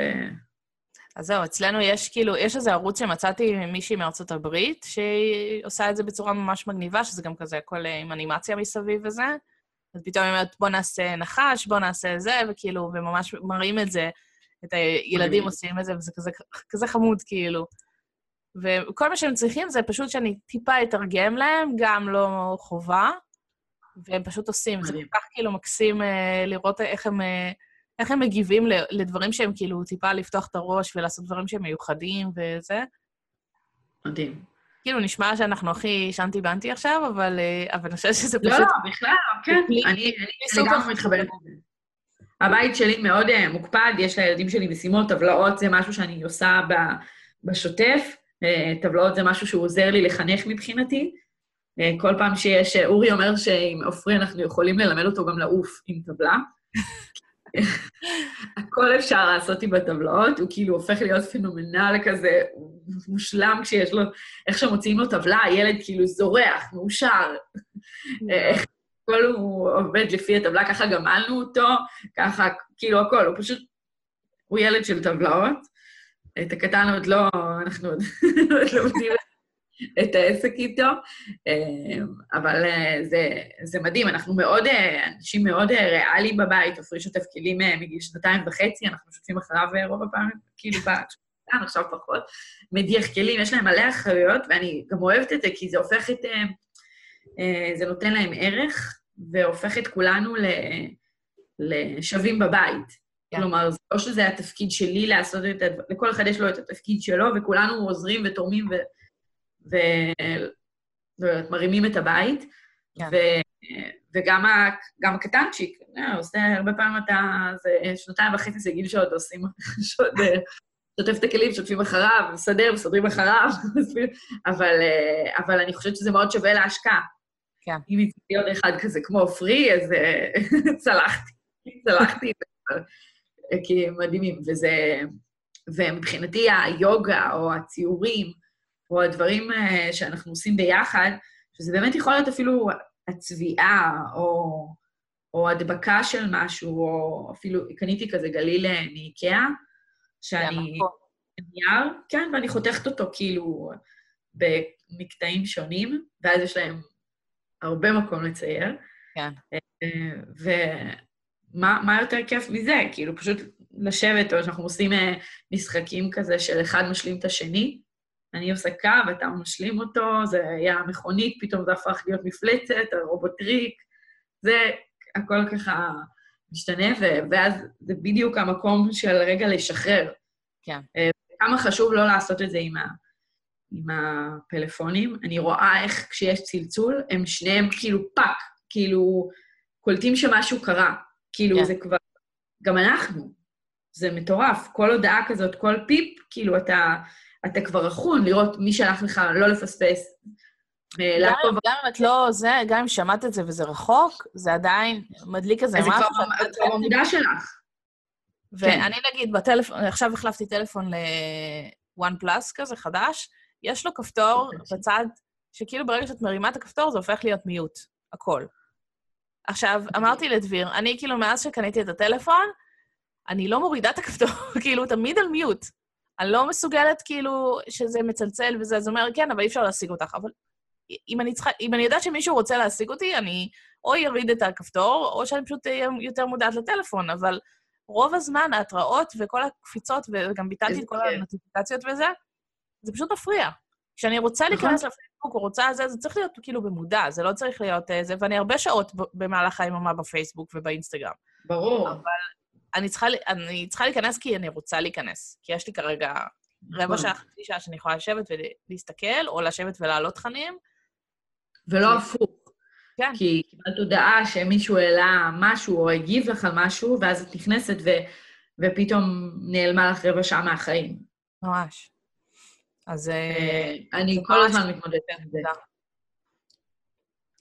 אז זהו, אצלנו יש כאילו, יש איזה ערוץ שמצאתי ממישהי מארצות הברית, שהיא עושה את זה בצורה ממש מגניבה, שזה גם כזה הכל עם אנימציה מסביב וזה. אז פתאום היא אומרת, בוא נעשה נחש, בוא נעשה זה, וכאילו, וממש מראים את זה, את הילדים עושים את זה, וזה כזה, כזה חמוד, כאילו. וכל מה שהם צריכים זה פשוט שאני טיפה אתרגם להם, גם לא חובה, והם פשוט עושים. זה כל כך כאילו מקסים אה, לראות איך הם, אה, איך הם מגיבים לדברים שהם כאילו טיפה לפתוח את הראש ולעשות דברים שהם מיוחדים וזה. מדהים. כאילו, נשמע שאנחנו הכי שנטי בנטי עכשיו, אבל, אה, אבל אני חושבת שזה לא, פשוט... לא, לא, בכלל, כן. אני, אני לגמרי מתחברת לזה. הבית שלי מאוד מוקפד, יש לילדים שלי משימות, טבלאות, זה משהו שאני עושה בשוטף. אה, טבלאות זה משהו שהוא עוזר לי לחנך מבחינתי. אה, כל פעם שיש, אה, אורי אומר שעם עופרי אנחנו יכולים ללמד אותו גם לעוף עם טבלה. הכל אפשר לעשות עם הטבלאות, הוא כאילו הופך להיות פנומנל כזה, מושלם כשיש לו, איך שמוציאים לו טבלה, הילד כאילו זורח, מאושר. הכל הוא עובד לפי הטבלה, ככה גמלנו אותו, ככה, כאילו הכל, הוא פשוט, הוא ילד של טבלאות. את הקטן עוד לא, אנחנו עוד לא לומדים את העסק איתו, אה, אבל אה, זה, זה מדהים, אנחנו מאוד, אה, אנשים מאוד ריאליים בבית, עופרי שוטף כלים מגיל שנתיים וחצי, אנחנו שוטפים אחריו רוב הפעמים, כאילו בשנתיים, עכשיו פחות, מדיח כלים, יש להם מלא אחריות, ואני גם אוהבת את זה, כי זה הופך את... זה נותן להם ערך, והופך את כולנו לשווים בבית. כן. כלומר, זה לא שזה התפקיד שלי לעשות את הדבר, לכל אחד יש לו את התפקיד שלו, וכולנו עוזרים ותורמים ו... ו... ומרימים את הבית. כן. ו... וגם ה... גם הקטנצ'יק, אה, עושה הרבה פעמים אתה... זה שנתיים וחצי זה גיל שעוד עושים, שעוד אה, שוטף את הכלים, שוטפים אחריו, מסדר, מסדרים אחריו, אבל, אה, אבל אני חושבת שזה מאוד שווה להשקעה. כן. אם יצאתי עוד אחד כזה כמו עופרי, אז צלחתי, צלחתי. כי הם מדהימים, וזה... ומבחינתי היוגה או הציורים, או הדברים אה, שאנחנו עושים ביחד, שזה באמת יכול להיות אפילו הצביעה, או, או הדבקה של משהו, או אפילו, קניתי כזה גליל אה, מאיקאה, שאני... נייר, כן, ואני חותכת אותו כאילו במקטעים שונים, ואז יש להם הרבה מקום לצייר. כן. אה, מה, מה יותר כיף מזה? כאילו, פשוט לשבת, או שאנחנו עושים אה, משחקים כזה של אחד משלים את השני. אני עושה קו, אתה משלים אותו, זה היה מכונית, פתאום זה הפך להיות מפלצת, הרובוטריק, זה הכל ככה משתנה, ואז זה בדיוק המקום של רגע לשחרר. כן. אה, כמה חשוב לא לעשות את זה עם, ה, עם הפלאפונים. אני רואה איך כשיש צלצול, הם שניהם כאילו fuck, כאילו קולטים שמשהו קרה. כאילו, כן. זה כבר... גם אנחנו. זה מטורף. כל הודעה כזאת, כל פיפ, כאילו אתה, אתה כבר רכון לראות מי שלח לך, לא לפספס. גם, גם אם את לא זה, גם אם שמעת את זה וזה רחוק, זה עדיין מדליק איזה משהו. אז זה כבר במודע שלך. ואני כן. נגיד בטלפון, עכשיו החלפתי טלפון ל-one plus כזה חדש, יש לו כפתור אוקיי. בצד, שכאילו ברגע שאת מרימה את הכפתור זה הופך להיות מיוט, הכל. עכשיו. אמרתי לדביר, אני כאילו מאז שקניתי את הטלפון, אני לא מורידה את הכפתור, כאילו, תמיד על מיוט. אני לא מסוגלת, כאילו, שזה מצלצל וזה, אז אומר, כן, אבל אי אפשר להשיג אותך. אבל אם אני צריכה, אם אני יודעת שמישהו רוצה להשיג אותי, אני או אוריד את הכפתור, או שאני פשוט אהיה יותר מודעת לטלפון, אבל רוב הזמן ההתראות וכל הקפיצות, וגם ביטלתי את כל הנוטיפיקציות וזה, זה פשוט מפריע. כשאני רוצה. להיכנס לפייסבוק או רוצה זה, זה צריך להיות כאילו במודע, זה לא צריך להיות אה, זה, ואני הרבה שעות במהלך היממה בפייסבוק ובאינסטגרם. ברור. אבל אני צריכה, אני צריכה להיכנס כי אני רוצה להיכנס. כי יש לי כרגע רבע נכון. שעה, חצי שעה שאני יכולה לשבת ולהסתכל, או לשבת ולהעלות תכנים. ולא הפוך. כן. כי קיבלת הודעה שמישהו העלה משהו או הגיב לך על משהו, ואז את נכנסת ו, ופתאום נעלמה לך רבע שעה מהחיים. ממש. אז... אה, אני כל הזמן מתמודדת עם זה.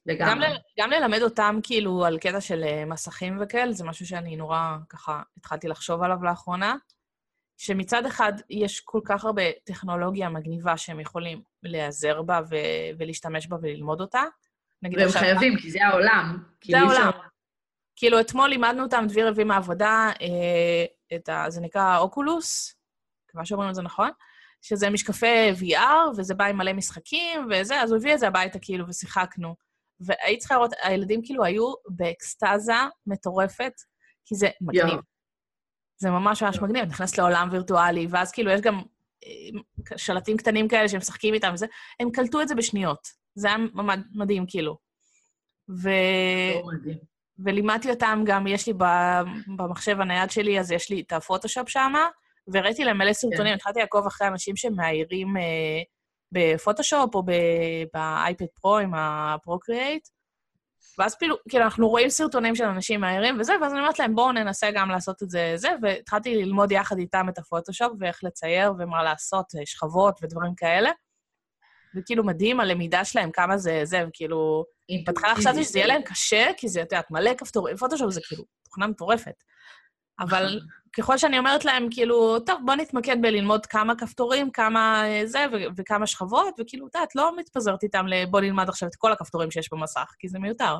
לגמרי. גם, ללמד אותם כאילו על קטע של אה, מסכים וכאלה, זה משהו שאני נורא ככה התחלתי לחשוב עליו לאחרונה, שמצד אחד יש כל כך הרבה טכנולוגיה מגניבה שהם יכולים להיעזר בה ו- ולהשתמש בה וללמוד אותה. והם חייבים, כי זה העולם. זה העולם. כאילו, אתמול לימדנו אותם, דביר הביא מהעבודה, אה, את ה... זה נקרא אוקולוס, מקווה שאומרים את זה נכון, שזה משקפי VR, וזה בא עם מלא משחקים וזה, אז הוא הביא את זה הביתה, כאילו, ושיחקנו. והיית צריכה לראות, הילדים כאילו היו באקסטזה מטורפת, כי זה מגניב. Yeah. זה ממש ממש yeah. מגניב, נכנס לעולם וירטואלי, ואז כאילו יש גם אה, שלטים קטנים כאלה שהם משחקים איתם וזה, הם קלטו את זה בשניות. זה היה ממד, מדהים, כאילו. ו... לא. ולימדתי אותם גם, יש לי במחשב הנייד שלי, אז יש לי את הפוטושופ שם, והראיתי להם מלא סרטונים, כן. התחלתי לעקוב אחרי אנשים שמאיירים אה, בפוטושופ או ב iPad Pro עם ה Procreate, ואז כאילו, כאילו, אנחנו רואים סרטונים של אנשים מאיירים וזה, ואז אני אומרת להם, בואו ננסה גם לעשות את זה, זה, והתחלתי ללמוד יחד איתם את הפוטושופ ואיך לצייר ומה לעשות, אה, שכבות ודברים כאלה. וכאילו מדהים הלמידה שלהם, כמה זה, זה, כאילו... בהתחלה חשבתי שזה יהיה להם קשה, כי זה, את יודעת, מלא כפתורים, פוטושופ זה כאילו תוכנה מטורפת. אבל. ככל שאני אומרת להם, כאילו, טוב, בוא נתמקד בללמוד כמה כפתורים, כמה אה, זה ו- וכמה שכבות, וכאילו, את יודעת, לא מתפזרת איתם ל... בוא נלמד עכשיו את כל הכפתורים שיש במסך, כי זה מיותר.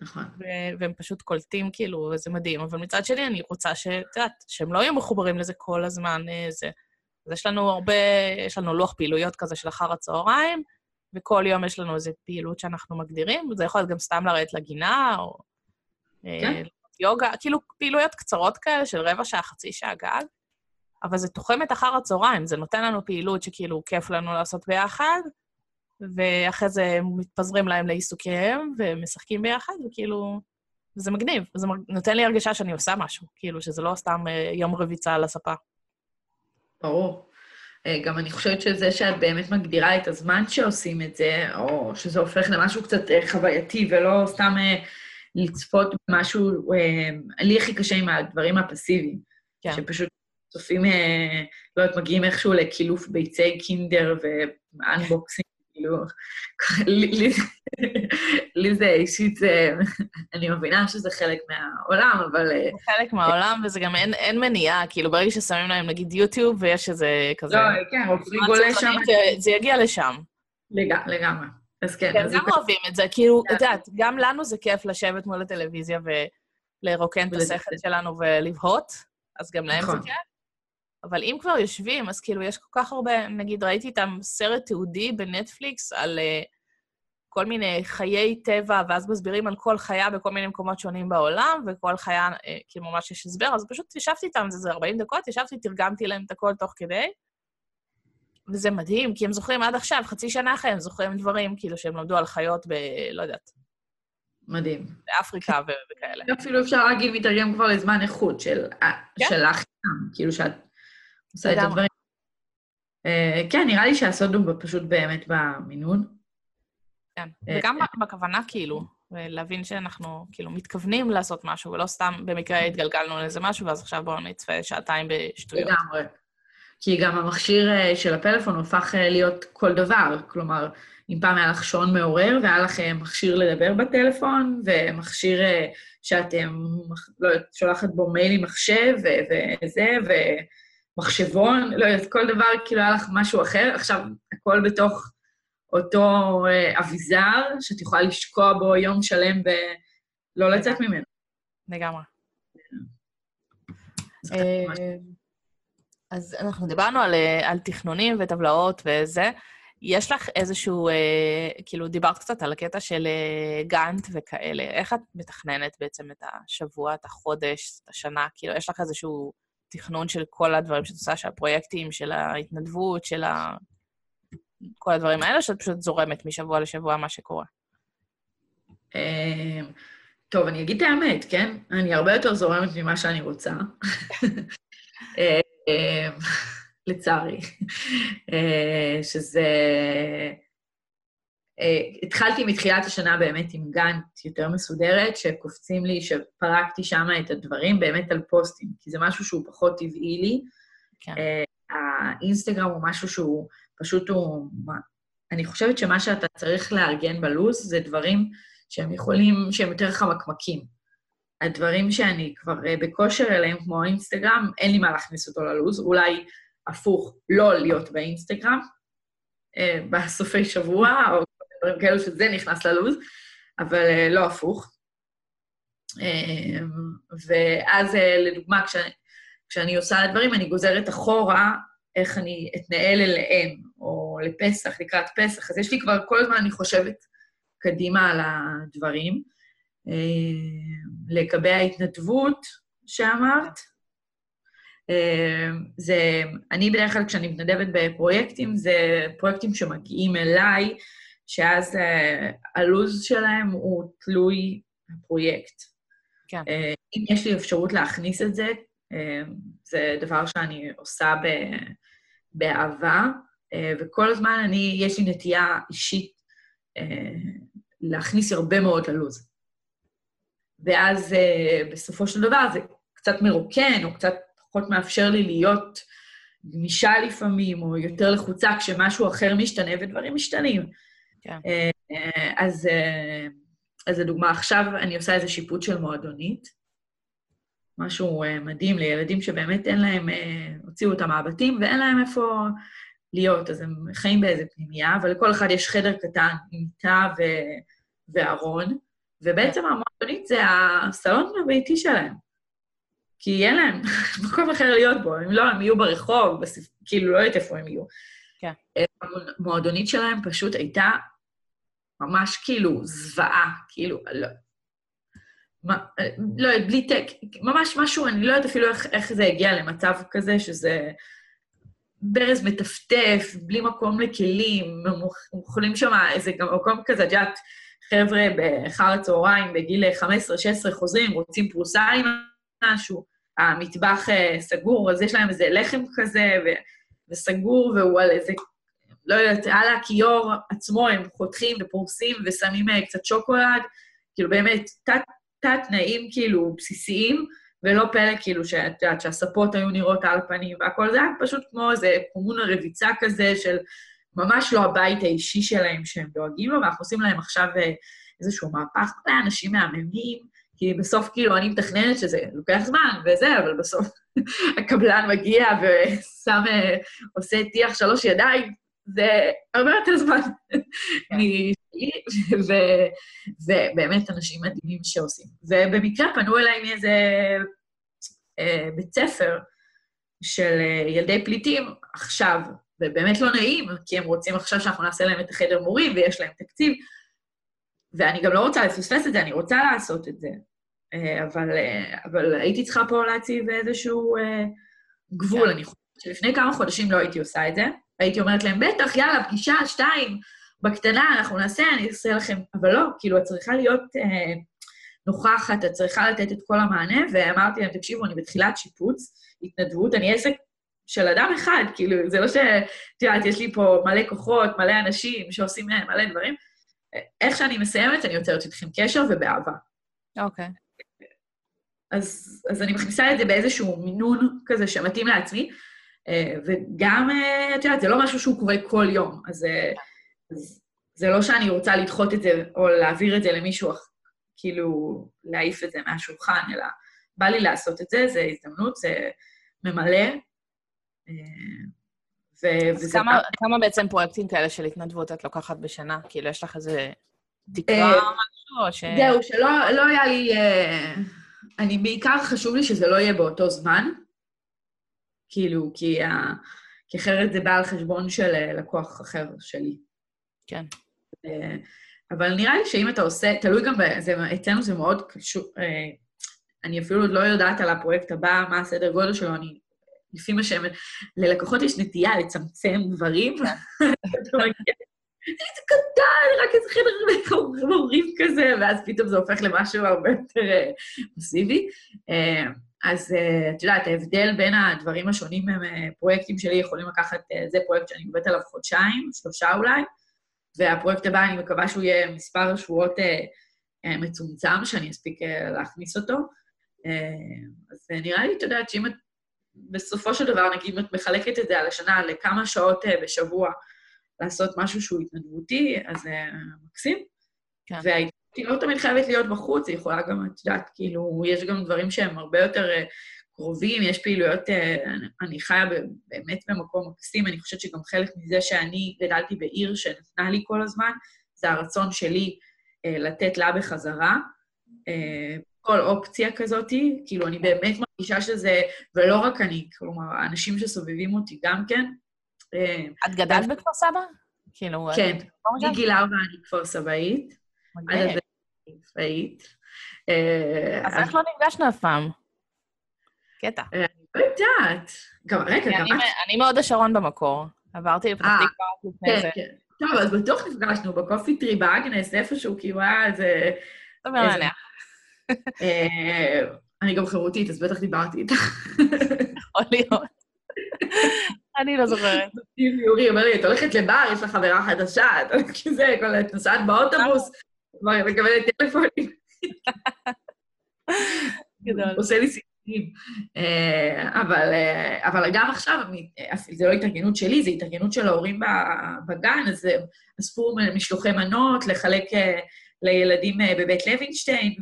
נכון. ו- והם פשוט קולטים, כאילו, וזה מדהים. אבל מצד שני, אני רוצה ש... את יודעת, שהם לא יהיו מחוברים לזה כל הזמן, אה, זה. אז יש לנו הרבה, יש לנו לוח פעילויות כזה של אחר הצהריים, וכל יום יש לנו איזו פעילות שאנחנו מגדירים, וזה יכול להיות גם סתם לרדת לגינה, או אה, כן. יוגה, כאילו פעילויות קצרות כאלה של רבע שעה, חצי שעה גג, אבל זה תוחמת אחר הצהריים, זה נותן לנו פעילות שכאילו כיף לנו לעשות ביחד, ואחרי זה מתפזרים להם לעיסוקיהם ומשחקים ביחד, וכאילו... זה מגניב, זה נותן לי הרגשה שאני עושה משהו, כאילו, שזה לא סתם אה, יום רביצה על הספה. ברור. אה, גם אני חושבת שזה שאת באמת מגדירה את הזמן שעושים את זה, או שזה הופך למשהו קצת אה, חווייתי ולא סתם לצפות במשהו, לי הכי קשה עם הדברים הפסיביים. כן. שפשוט צופים, לא יודעת, מגיעים איכשהו לקילוף ביצי קינדר ואנבוקסינג כאילו, לי זה אישית, זה, אני מבינה שזה חלק מהעולם, אבל... זה חלק מהעולם, וזה גם אין, אין מניעה, כאילו, ברגע ששמים להם, נגיד, יוטיוב, ויש איזה כזה... לא, כן, עופרי גולה שם. זה יגיע לשם. לגמרי. אז כן. כן, גם אוהבים את זה, כאילו, את יודעת, גם לנו זה כיף לשבת מול הטלוויזיה ולרוקן את השכל שלנו ולבהות, אז גם להם זה נכון. כיף. אבל אם כבר יושבים, אז כאילו, יש כל כך הרבה, נגיד, ראיתי איתם סרט תיעודי בנטפליקס על uh, כל מיני חיי טבע, ואז מסבירים על כל חיה בכל מיני מקומות שונים בעולם, וכל חיה, uh, כאילו, ממש יש הסבר, אז פשוט ישבתי איתם, זה, זה 40 דקות, ישבתי, תרגמתי להם את הכל תוך כדי, וזה מדהים, כי הם זוכרים עד עכשיו, חצי שנה אחרי, הם זוכרים דברים, כאילו, שהם למדו על חיות ב... לא יודעת. מדהים. באפריקה וכאלה. אפילו אפשר להגיד, מתרגם כבר לזמן איכות של, כן? של החינם, כאילו שאת עושה את הדברים. אה, כן, נראה לי שהסוד הוא פשוט באמת במינון. כן, אה, וגם בכוונה, כאילו. ולהבין שאנחנו כאילו מתכוונים לעשות משהו, ולא סתם במקרה התגלגלנו לאיזה משהו, ואז עכשיו בואו נצפה שעתיים בשטויות. לגמרי. כי גם המכשיר אה, של הפלאפון הופך אה, להיות כל דבר. כלומר, אם פעם היה לך שעון מעורר, והיה לך אה, מכשיר לדבר בטלפון, ומכשיר שאתם, לא יודעת, שולחת בו מייל עם מחשב, וזה, ומחשבון, לא יודעת, כל דבר, כאילו היה לך משהו אחר. עכשיו, הכל בתוך אותו אביזר, שאת יכולה לשקוע בו יום שלם ולא לצאת ממנו. לגמרי. אז אנחנו דיברנו על, אה, על תכנונים וטבלאות וזה. יש לך איזשהו, אה, כאילו, דיברת קצת על הקטע של אה, גאנט וכאלה. איך את מתכננת בעצם את השבוע, את החודש, את השנה? כאילו, יש לך איזשהו תכנון של כל הדברים שאת עושה, של הפרויקטים, של ההתנדבות, של ה... כל הדברים האלה, שאת פשוט זורמת משבוע לשבוע מה שקורה? טוב, אני אגיד את האמת, כן? אני הרבה יותר זורמת ממה שאני רוצה. אה, לצערי, אה, שזה... אה, התחלתי מתחילת השנה באמת עם גאנט יותר מסודרת, שקופצים לי, שפרקתי שם את הדברים באמת על פוסטים, כי זה משהו שהוא פחות טבעי לי. כן. האינסטגרם הוא משהו שהוא פשוט הוא... אני חושבת שמה שאתה צריך לארגן בלו"ז זה דברים שהם יכולים, שהם יותר חמקמקים. הדברים שאני כבר אה, בכושר אליהם, כמו האינסטגרם, אין לי מה להכניס אותו ללו"ז, אולי הפוך, לא להיות באינסטגרם אה, בסופי שבוע, או דברים כאלו שזה נכנס ללו"ז, אבל אה, לא הפוך. ואז, לדוגמה, כשאני, כשאני עושה דברים, אני גוזרת אחורה איך אני אתנהל אליהם, או לפסח, לקראת פסח. אז יש לי כבר, כל הזמן אני חושבת קדימה על הדברים. אה, לגבי ההתנדבות שאמרת, אה, זה, אני בדרך כלל כשאני מתנדבת בפרויקטים, זה פרויקטים שמגיעים אליי, שאז אה, הלו"ז שלהם הוא תלוי הפרויקט. כן. אם יש לי אפשרות להכניס את זה, זה דבר שאני עושה ב, באהבה, וכל הזמן אני, יש לי נטייה אישית להכניס הרבה מאוד ללו"ז. ואז uh, בסופו של דבר זה קצת מרוקן, או קצת פחות מאפשר לי להיות גמישה לפעמים, או יותר לחוצה כשמשהו אחר משתנה ודברים משתנים. כן. Uh, uh, אז, uh, אז לדוגמה, עכשיו אני עושה איזה שיפוט של מועדונית, משהו uh, מדהים לילדים שבאמת אין להם, uh, הוציאו אותם מהבתים ואין להם איפה להיות, אז הם חיים באיזה פנימייה, אבל לכל אחד יש חדר קטן עם מיטה וארון, ובעצם המועדונית זה הסלון הביתי שלהם. כי אין להם מקום אחר להיות בו, אם לא, הם יהיו ברחוב, בספ... כאילו, לא יודעת איפה הם יהיו. כן. המועדונית שלהם פשוט הייתה ממש כאילו זוועה, כאילו, לא... מה, לא יודעת, בלי טק, ממש משהו, אני לא יודעת אפילו איך, איך זה הגיע למצב כזה, שזה ברז מטפטף, בלי מקום לכלים, הם אוכלים שם איזה גם מקום כזה, את יודעת, חבר'ה באחר הצהריים, בגיל 15-16 חוזרים, רוצים פרוסה עם משהו, המטבח אה, סגור, אז יש להם איזה לחם כזה, וסגור, והוא על איזה, לא יודעת, על הכיור עצמו הם חותכים ופורסים ושמים אה, קצת שוקולד, כאילו באמת, תת-תנאים כאילו בסיסיים, ולא פלא כאילו שאת יודעת שהספות היו נראות על הפנים והכל, זה היה פשוט כמו איזה קומונה רביצה כזה של ממש לא הבית האישי שלהם שהם דואגים לו, ואנחנו עושים להם עכשיו אה, איזשהו מהפך, מלא אנשים מהממים, כי בסוף כאילו אני מתכננת שזה לוקח זמן וזה, אבל בסוף הקבלן מגיע ושם, אה, עושה טיח שלוש ידיים, זה הרבה יותר זמן כן. ובאמת אנשים מדהימים שעושים. ובמקרה פנו אליי מאיזה אה, בית ספר של ילדי פליטים עכשיו, ובאמת לא נעים, כי הם רוצים עכשיו שאנחנו נעשה להם את החדר מורים ויש להם תקציב, ואני גם לא רוצה לפספס את זה, אני רוצה לעשות את זה. אה, אבל, אה, אבל הייתי צריכה פה להציב איזשהו אה, גבול. כן. אני חושבת שלפני כמה חודשים לא הייתי עושה את זה. הייתי אומרת להם, בטח, יאללה, פגישה, שתיים, בקטנה, אנחנו נעשה, אני אעשה לכם... אבל לא, כאילו, את צריכה להיות אה, נוכחת, את צריכה לתת את כל המענה, ואמרתי להם, תקשיבו, אני בתחילת שיפוץ, התנדבות, אני עסק של אדם אחד, כאילו, זה לא ש... את יודעת, יש לי פה מלא כוחות, מלא אנשים שעושים מלא דברים. איך שאני מסיימת, אני יוצרת איתכם קשר ובאהבה. אוקיי. Okay. אז, אז אני מכניסה את זה באיזשהו מינון כזה שמתאים לעצמי, אה, וגם, אה, את יודעת, זה לא משהו שהוא קורה כל יום, אז, אה, אז זה לא שאני רוצה לדחות את זה או להעביר את זה למישהו, כאילו, להעיף את זה מהשולחן, אלא בא לי לעשות את זה, זה הזדמנות, זה ממלא. ו- אז כמה, פעם... כמה בעצם פרויקטים כאלה של התנדבות את לוקחת בשנה? כאילו, יש לך איזה תקרה או משהו, או ש... זהו, שלא לא היה לי... אני בעיקר חשוב לי שזה לא יהיה באותו זמן, כאילו, כי, ה... כי אחרת זה בא על חשבון של אה, לקוח אחר שלי. כן. אה, אבל נראה לי שאם אתה עושה, תלוי גם, זה, אצלנו זה מאוד קשור, אה, אני אפילו עוד לא יודעת על הפרויקט הבא, מה הסדר גודל שלו, אני, לפי מה שהם, ללקוחות יש נטייה לצמצם דברים. כן. זה קטן, רק איזה חדר מורים כזה, ואז פתאום זה הופך למשהו הרבה יותר מסיבי. אז uh, את יודעת, ההבדל בין הדברים השונים הם פרויקטים שלי יכולים לקחת, זה פרויקט שאני עובדת עליו חודשיים, שלושה אולי, והפרויקט הבא, אני מקווה שהוא יהיה מספר שבועות מצומצם, שאני אספיק להכניס אותו. אז נראה לי, את יודעת, שאם את, בסופו של דבר, נגיד, אם את מחלקת את זה על השנה לכמה שעות uh, בשבוע לעשות משהו שהוא התנדבותי, אז זה uh, מקסים. כן. היא לא תמיד חייבת להיות בחוץ, היא יכולה גם, את יודעת, כאילו, יש גם דברים שהם הרבה יותר אה, קרובים, יש פעילויות, אה, אני חיה באמת במקום מקסים, אני חושבת שגם חלק מזה שאני גדלתי בעיר שנתנה לי כל הזמן, זה הרצון שלי אה, לתת לה בחזרה. כל אופציה כזאת, כאילו, אני באמת מרגישה שזה, ולא רק אני, כלומר, האנשים שסובבים אותי גם כן. את גדלת בכפר סבא? כאילו... כן, מגיל ארבע אני כפר סבאית. מגניב. אה, אז איך לא נפגשנו אף פעם? קטע. אה, לא יודעת. גם, רגע, גם את... אני מאוד השרון במקור. עברתי לפתח אה, תקווה לפני כן, זה. כן. טוב, אז בטוח נפגשנו בקופי טרי באגנס, איפשהו, כי היה איזה... סביר להניח. אני גם חירותית, אז בטח דיברתי איתך. יכול להיות. אני לא זוכרת. יורי אומר לי, את הולכת לבר, יש לך חברה חדשה, את הולכת כזה, את נוסעת באוטובוס. כבר מקבלת טלפונים. גדול. עושה לי סיכונים. אה, אבל, אה, אבל גם עכשיו, זה לא התארגנות שלי, זה התארגנות של ההורים בגן, אז אספו משלוחי מנות לחלק אה, לילדים בבית לוינשטיין.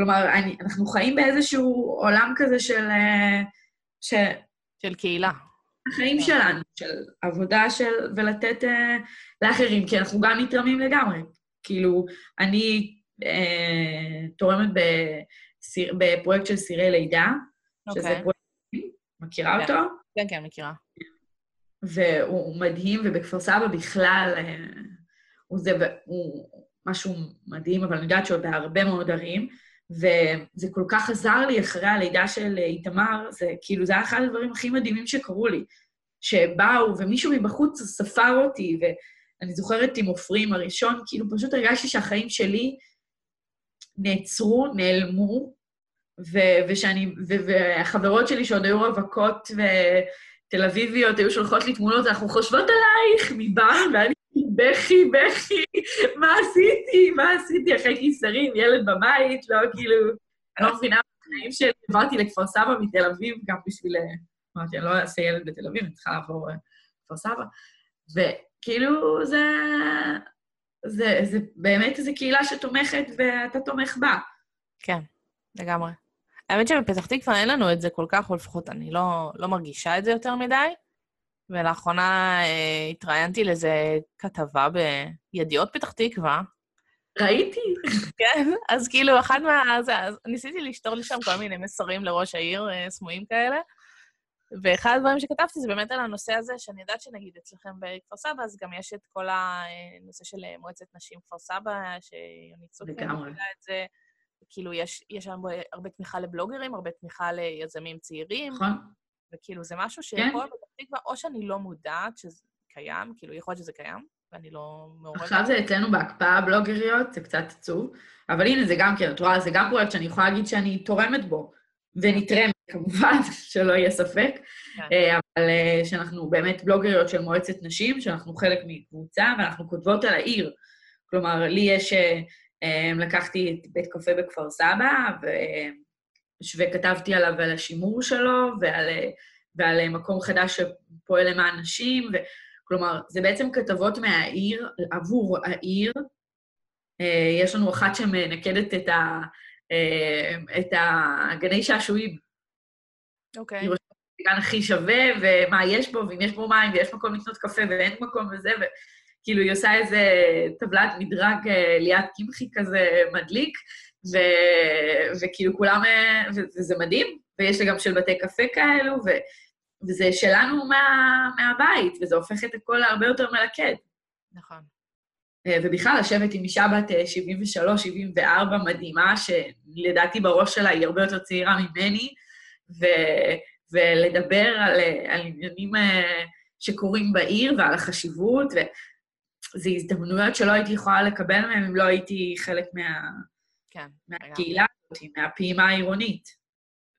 כלומר, אני, אנחנו חיים באיזשהו עולם כזה של... ש... של קהילה. החיים שלנו, של עבודה של... ולתת uh, לאחרים, כי אנחנו גם נתרמים לגמרי. כאילו, אני אה, תורמת בסיר, בפרויקט של סירי לידה, okay. שזה אוקיי. פרויקט, מכירה כן. אותו? כן, כן, מכירה. והוא מדהים, ובכפר סבא בכלל, אה, הוא, זה, הוא משהו מדהים, אבל אני יודעת שעוד בהרבה מאוד ערים, וזה כל כך עזר לי אחרי הלידה של איתמר, זה כאילו, זה היה אחד הדברים הכי מדהימים שקרו לי, שבאו, ומישהו מבחוץ ספר אותי, ו... אני זוכרת עם עופרים הראשון, כאילו פשוט הרגשתי שהחיים שלי נעצרו, נעלמו, ו- ושאני, ו- והחברות שלי שעוד היו רווקות ותל אביביות היו שולחות לי תמונות, אנחנו חושבות עלייך מבר, ואני בכי, בכי, מה עשיתי, מה עשיתי אחרי קיסרים, ילד בבית, לא כאילו, אני לא מבינה בחיים שלי, עברתי לכפר סבא מתל אביב גם בשביל, אמרתי, אני לא אעשה ילד בתל אביב, אני צריכה לעבור לכפר סבא. כאילו, זה, זה, זה באמת איזו קהילה שתומכת ואתה תומך בה. כן, לגמרי. האמת שבפתח תקווה אין לנו את זה כל כך, או לפחות אני לא, לא מרגישה את זה יותר מדי. ולאחרונה אה, התראיינתי לאיזה כתבה בידיעות פתח תקווה. ראיתי. כן, אז כאילו, אחד מה... זה, אז ניסיתי לשתור לי שם כל מיני מסרים לראש העיר, אה, סמויים כאלה. ואחד הדברים שכתבתי זה באמת על הנושא הזה, שאני יודעת שנגיד אצלכם בכפר סבא, אז גם יש את כל הנושא של מועצת נשים כפר סבא, שיונית סופר מובילה את זה. כאילו, יש, יש שם הרבה תמיכה לבלוגרים, הרבה תמיכה ליזמים צעירים. נכון. וכאילו, זה משהו שיכול כן. בפתח תקווה, או שאני לא מודעת שזה קיים, כאילו, יכול להיות שזה קיים, ואני לא מעורבת. עכשיו זה אצלנו בהקפאה בלוגריות, זה קצת עצוב, אבל הנה, זה גם כן, את רואה, זה גם פרויקט שאני יכולה להגיד שאני תורמת בו. ונתרם, כמובן, שלא יהיה ספק, כן. אה, אבל אה, שאנחנו באמת בלוגריות של מועצת נשים, שאנחנו חלק מקבוצה, ואנחנו כותבות על העיר. כלומר, לי יש... אה, לקחתי את בית קפה בכפר סבא, ו... וכתבתי עליו על השימור שלו, ועל, ועל מקום חדש שפועל למען נשים, ו... כלומר, זה בעצם כתבות מהעיר, עבור העיר. אה, יש לנו אחת שמנקדת את, ה... את הגני שעשועים. אוקיי. Okay. הגן הכי שווה, ומה יש בו, ואם יש בו מים, ויש מקום לקנות קפה, ואין מקום וזה, וכאילו היא עושה איזה טבלת מדרג אה, ליד קמחי כזה מדליק, ו... וכאילו כולם, אה, וזה מדהים, ויש לה גם של בתי קפה כאלו, ו... וזה שלנו מה... מהבית, וזה הופך את הכל להרבה יותר מלכד. נכון. אה, ובכלל, לשבת עם אישה בת 73-74 מדהימה, שלדעתי בראש שלה היא הרבה יותר צעירה ממני, ו... ולדבר על, על עניינים אה, שקורים בעיר ועל החשיבות, וזה הזדמנויות שלא הייתי יכולה לקבל מהם אם לא הייתי חלק מה, כן, מהקהילה הזאת, מהפעימה העירונית.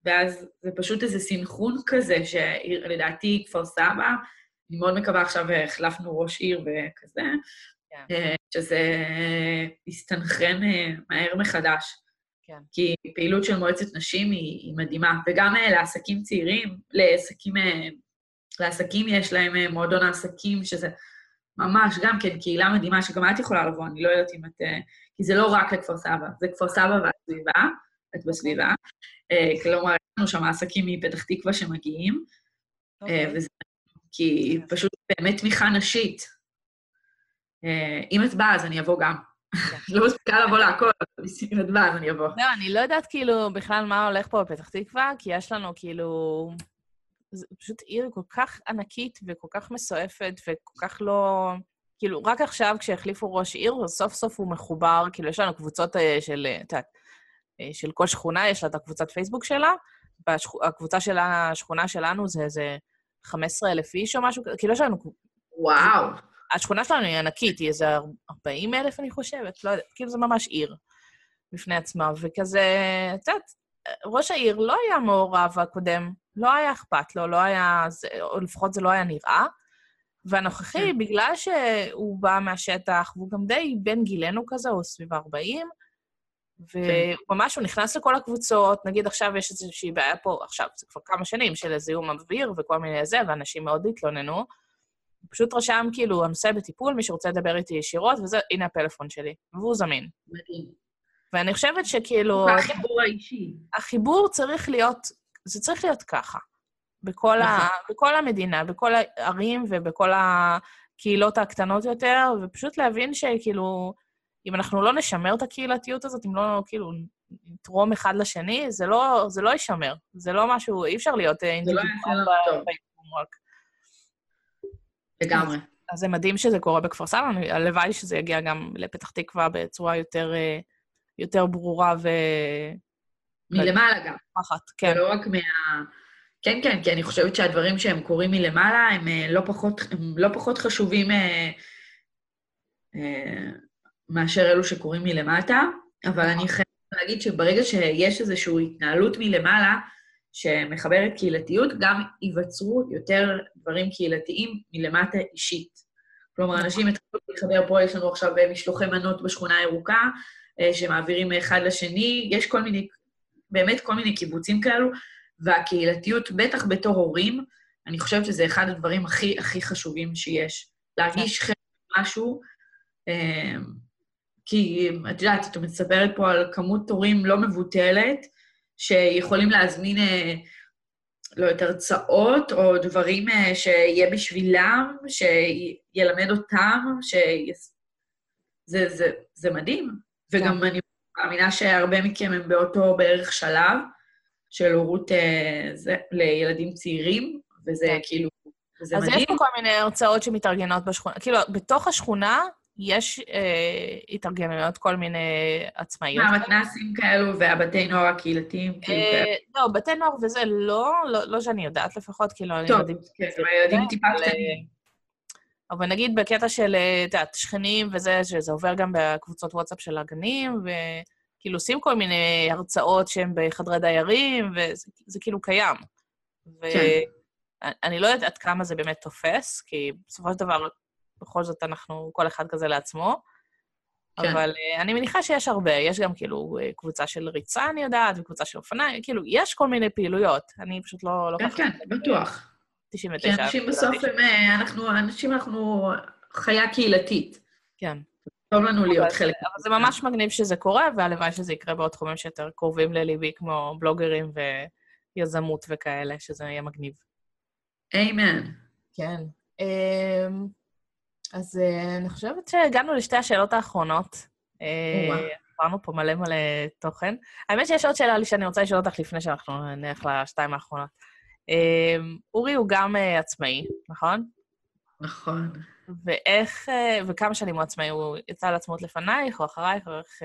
ואז זה פשוט איזה סינכרון כזה, שלדעתי כפר סבא, אני מאוד מקווה עכשיו החלפנו ראש עיר וכזה, כן. אה, שזה יסתנכרן אה, מהר מחדש. כן. כי פעילות של מועצת נשים היא, היא מדהימה, וגם uh, לעסקים צעירים, לעסקים, לעסקים יש להם מועדון העסקים, שזה ממש גם כן קהילה מדהימה, שגם את יכולה לבוא, אני לא יודעת אם את... Uh, כי זה לא רק לכפר סבא, זה כפר סבא והסביבה, את בסביבה. Uh, כלומר, יש לנו שם עסקים מפתח תקווה שמגיעים, uh, אוקיי. וזה... כי. פשוט באמת תמיכה נשית. אם את באה, אז אני אבוא גם. לא מספיקה לבוא להכל, אבל נדבה, אז אני אבוא. לא, אני לא יודעת כאילו בכלל מה הולך פה בפתח תקווה, כי יש לנו כאילו... זו פשוט עיר כל כך ענקית וכל כך מסועפת וכל כך לא... כאילו, רק עכשיו כשהחליפו ראש עיר, סוף סוף הוא מחובר, כאילו, יש לנו קבוצות אה, של, את יודעת, אה, של כל שכונה, יש לה את הקבוצת פייסבוק שלה, והקבוצה של השכונה שלנו זה איזה 15,000 איש או משהו, כאילו, יש לנו... וואו. השכונה שלנו היא ענקית, היא איזה 40 אלף, אני חושבת, לא יודעת, כאילו זה ממש עיר בפני עצמה, וכזה, את יודעת, ראש העיר לא היה מעורב הקודם, לא היה אכפת לו, לא היה, זה, או לפחות זה לא היה נראה. והנוכחי, כן. בגלל שהוא בא מהשטח, והוא גם די בין גילנו כזה, הוא סביב 40, וממש הוא נכנס לכל הקבוצות, נגיד עכשיו יש איזושהי בעיה פה, עכשיו, זה כבר כמה שנים של זיהום אוויר וכל מיני זה, ואנשים מאוד התלוננו, פשוט רשם, כאילו, הנושא בטיפול, מי שרוצה לדבר איתי ישירות, וזה, הנה הפלאפון שלי, והוא זמין. מדהים. ואני חושבת שכאילו... החיבור האישי. החיבור צריך להיות, זה צריך להיות ככה. בכל, ה, נכון. בכל המדינה, בכל הערים ובכל הקהילות הקטנות יותר, ופשוט להבין שכאילו, אם אנחנו לא נשמר את הקהילתיות הזאת, אם לא, כאילו, נתרום אחד לשני, זה לא, זה לא יישמר. זה לא משהו, אי אפשר להיות אינדיבידואל לא לגמרי. אז זה מדהים שזה קורה בכפר סבא, הלוואי שזה יגיע גם לפתח תקווה בצורה יותר, אה, יותר ברורה ו... מלמעלה גם. אחת, כן. ולא רק מה... כן, כן, כי אני חושבת שהדברים שהם קורים מלמעלה הם אה, לא פחות, הם לא פחות חשובים אה, אה, מאשר אלו שקורים מלמטה, אבל אני חייבת להגיד שברגע שיש איזושהי התנהלות מלמעלה, שמחברת קהילתיות, גם ייווצרו יותר דברים קהילתיים מלמטה אישית. כלומר, נכון. אנשים התחילו להתחבר פה, יש לנו עכשיו אה, משלוחי מנות בשכונה הירוקה, אה, שמעבירים מאחד לשני, יש כל מיני, באמת כל מיני קיבוצים כאלו, והקהילתיות, בטח בתור הורים, אני חושבת שזה אחד הדברים הכי הכי חשובים שיש. להרגיש כן. חלק משהו, אה, כי את יודעת, את מספרת פה על כמות תורים לא מבוטלת, שיכולים להזמין, אה, לא יודעת, הרצאות או דברים אה, שיהיה בשבילם, שילמד אותם, ש... זה, זה, זה מדהים. וגם כן. אני מאמינה שהרבה מכם הם באותו בערך שלב של הורות אה, לילדים צעירים, וזה כן. כאילו, זה אז מדהים. אז יש פה כל מיני הרצאות שמתארגנות בשכונה. כאילו, בתוך השכונה יש אה, התארגנויות כל מיני עצמאיות. מה, מתנ"סים כאלו והבתי נוער הקהילתיים? כאילו אה, לא, בתי נוער וזה לא, לא, לא שאני יודעת לפחות, כאילו, טוב, כן, ילדים טיפה קטנים. אבל נגיד בקטע של, אה, את יודעת, שכנים וזה, שזה עובר גם בקבוצות וואטסאפ של הגנים, וכאילו עושים כל מיני הרצאות שהן בחדרי דיירים, וזה כאילו קיים. כן. ואני לא יודעת עד כמה זה באמת תופס, כי בסופו של דבר בכל זאת אנחנו, כל אחד כזה לעצמו. כן. אבל uh, אני מניחה שיש הרבה, יש גם כאילו קבוצה של ריצה, אני יודעת, וקבוצה של אופניים, כאילו, יש כל מיני פעילויות. אני פשוט לא... לא כן, כן, בטוח. 99. כי אנשים בסוף הם, אנחנו, אנשים אנחנו חיה קהילתית. כן. טוב לנו להיות חלק. אבל זה ממש מגניב שזה קורה, והלוואי שזה יקרה בעוד תחומים שיותר קרובים לליבי, כמו בלוגרים ויזמות וכאלה, שזה יהיה מגניב. איימן. כן. אמ, אז אה, אני חושבת שהגענו לשתי השאלות האחרונות. עברנו אה, פה מלא מלא תוכן. האמת שיש עוד שאלה לי שאני רוצה לשאול אותך לפני שאנחנו נלך לשתיים האחרונות. אמ, אורי הוא גם אה, עצמאי, נכון? נכון. ואיך, וכמה שנים הוא עצמאי? הוא יצא לעצמאות לפנייך או אחרייך, או איך...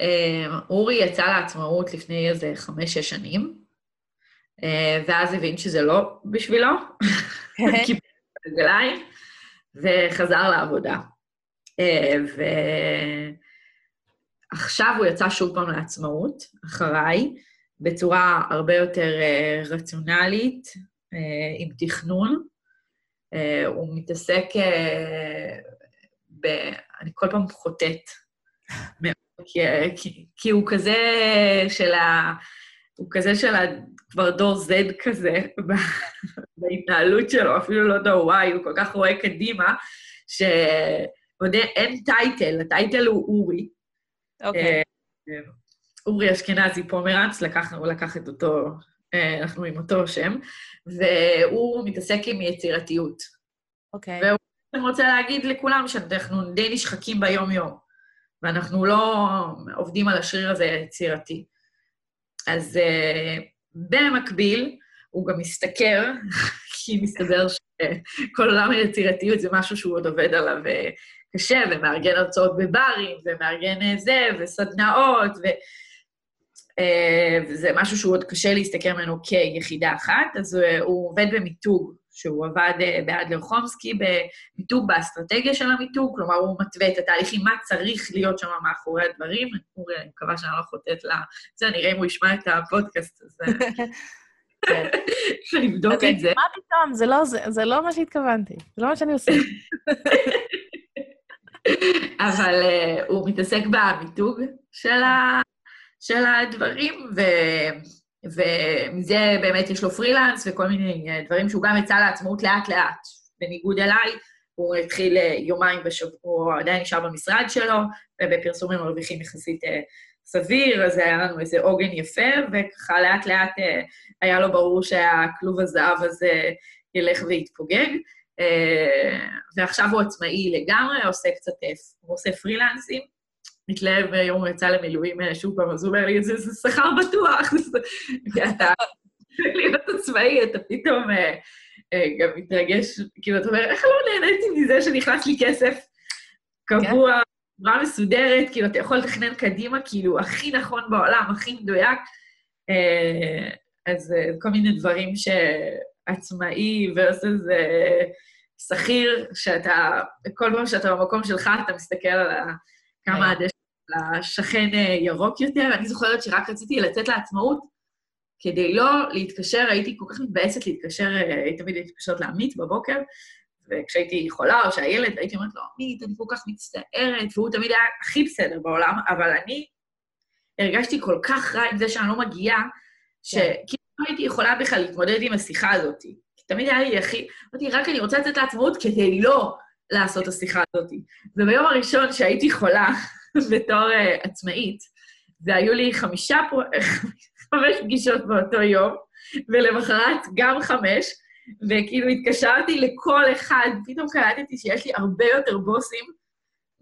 אמ, אורי יצא לעצמאות לפני איזה חמש-שש שנים, ואז הבין שזה לא בשבילו, כן. כי רגליים, וחזר לעבודה. אה, ועכשיו הוא יצא שוב פעם לעצמאות, אחריי, בצורה הרבה יותר אה, רציונלית, אה, עם תכנון. הוא מתעסק ב... אני כל פעם חוטאת. כי, כי, כי הוא כזה של ה... הוא כזה של ה... כבר דור Z כזה, בהתנהלות שלו, אפילו לא דור Y, הוא כל כך רואה קדימה, שעוד אין טייטל, הטייטל הוא אורי. אוקיי. אה, אורי אשכנזי פומרנץ, לקח, הוא לקח את אותו, אה, אנחנו עם אותו שם, והוא מתעסק עם יצירתיות. אוקיי. והוא רוצה להגיד לכולם שאנחנו די נשחקים ביום-יום, ואנחנו לא עובדים על השריר הזה היצירתי. אז uh, במקביל, הוא גם משתכר, כי מסתבר שכל עולם היצירתיות זה משהו שהוא עוד עובד עליו אה, קשה, ומארגן הרצאות בברים, ומארגן זה, וסדנאות, ו... וזה משהו שהוא עוד קשה להסתכל ממנו כיחידה אחת, אז הוא עובד במיתוג, שהוא עבד באדלר חומסקי במיתוג, באסטרטגיה של המיתוג, כלומר, הוא מתווה את התהליכים, מה צריך להיות שם מאחורי הדברים. אני מקווה שאני לא חוטאת ל... זה, נראה אם הוא ישמע את הפודקאסט הזה. כן. לבדוק את זה. מה פתאום? זה לא, זה, זה לא מה שהתכוונתי, זה לא מה שאני עושה. אבל uh, הוא מתעסק במיתוג של, ה, של הדברים, ו, ומזה באמת יש לו פרילנס וכל מיני אה, דברים שהוא גם יצא לעצמאות לאט-לאט. בניגוד אליי, הוא התחיל אה, יומיים בשבוע, הוא עדיין נשאר במשרד שלו, ובפרסומים מרוויחים יחסית סביר, אז היה לנו איזה עוגן יפה, וככה לאט-לאט אה, היה לו ברור שהכלוב הזהב הזה ילך ויתפוגג. אה, ועכשיו הוא עצמאי לגמרי, עושה קצת, אה, הוא עושה פרילנסים, מתלהב יום הוא יצא למילואים שוב פעם, אז הוא אומר לי, זה שכר בטוח, כי אתה להיות עצמאי, אתה פתאום גם מתרגש, כאילו, אתה אומר, איך לא נהניתי מזה שנכנס לי כסף קבוע, כן. בצורה מסודרת, כאילו, אתה יכול לתכנן קדימה, כאילו, הכי נכון בעולם, הכי מדויק. אה, אז אה, כל מיני דברים שעצמאי versus אה, שכיר, שאתה, כל פעם שאתה במקום שלך, אתה מסתכל על כמה הדשא של השכן ירוק יותר. אני זוכרת שרק רציתי לצאת לעצמאות, כדי לא להתקשר, הייתי כל כך מתבאסת להתקשר, הייתי תמיד להתקשרות לעמית בבוקר, וכשהייתי חולה, או שהילד, הייתי אומרת לו, עמית, אני כל כך מצטערת, והוא תמיד היה הכי בסדר בעולם, אבל אני הרגשתי כל כך רע עם זה שאני לא מגיעה, שכאילו לא הייתי יכולה בכלל להתמודד עם השיחה הזאת. תמיד היה לי הכי... אמרתי, רק אני רוצה לצאת לעצמאות כדי לא לעשות את השיחה הזאת. וביום הראשון שהייתי חולה בתור uh, עצמאית, והיו לי חמישה פר... חמש פגישות באותו יום, ולמחרת גם חמש, וכאילו התקשרתי לכל אחד, פתאום קלטתי שיש לי הרבה יותר בוסים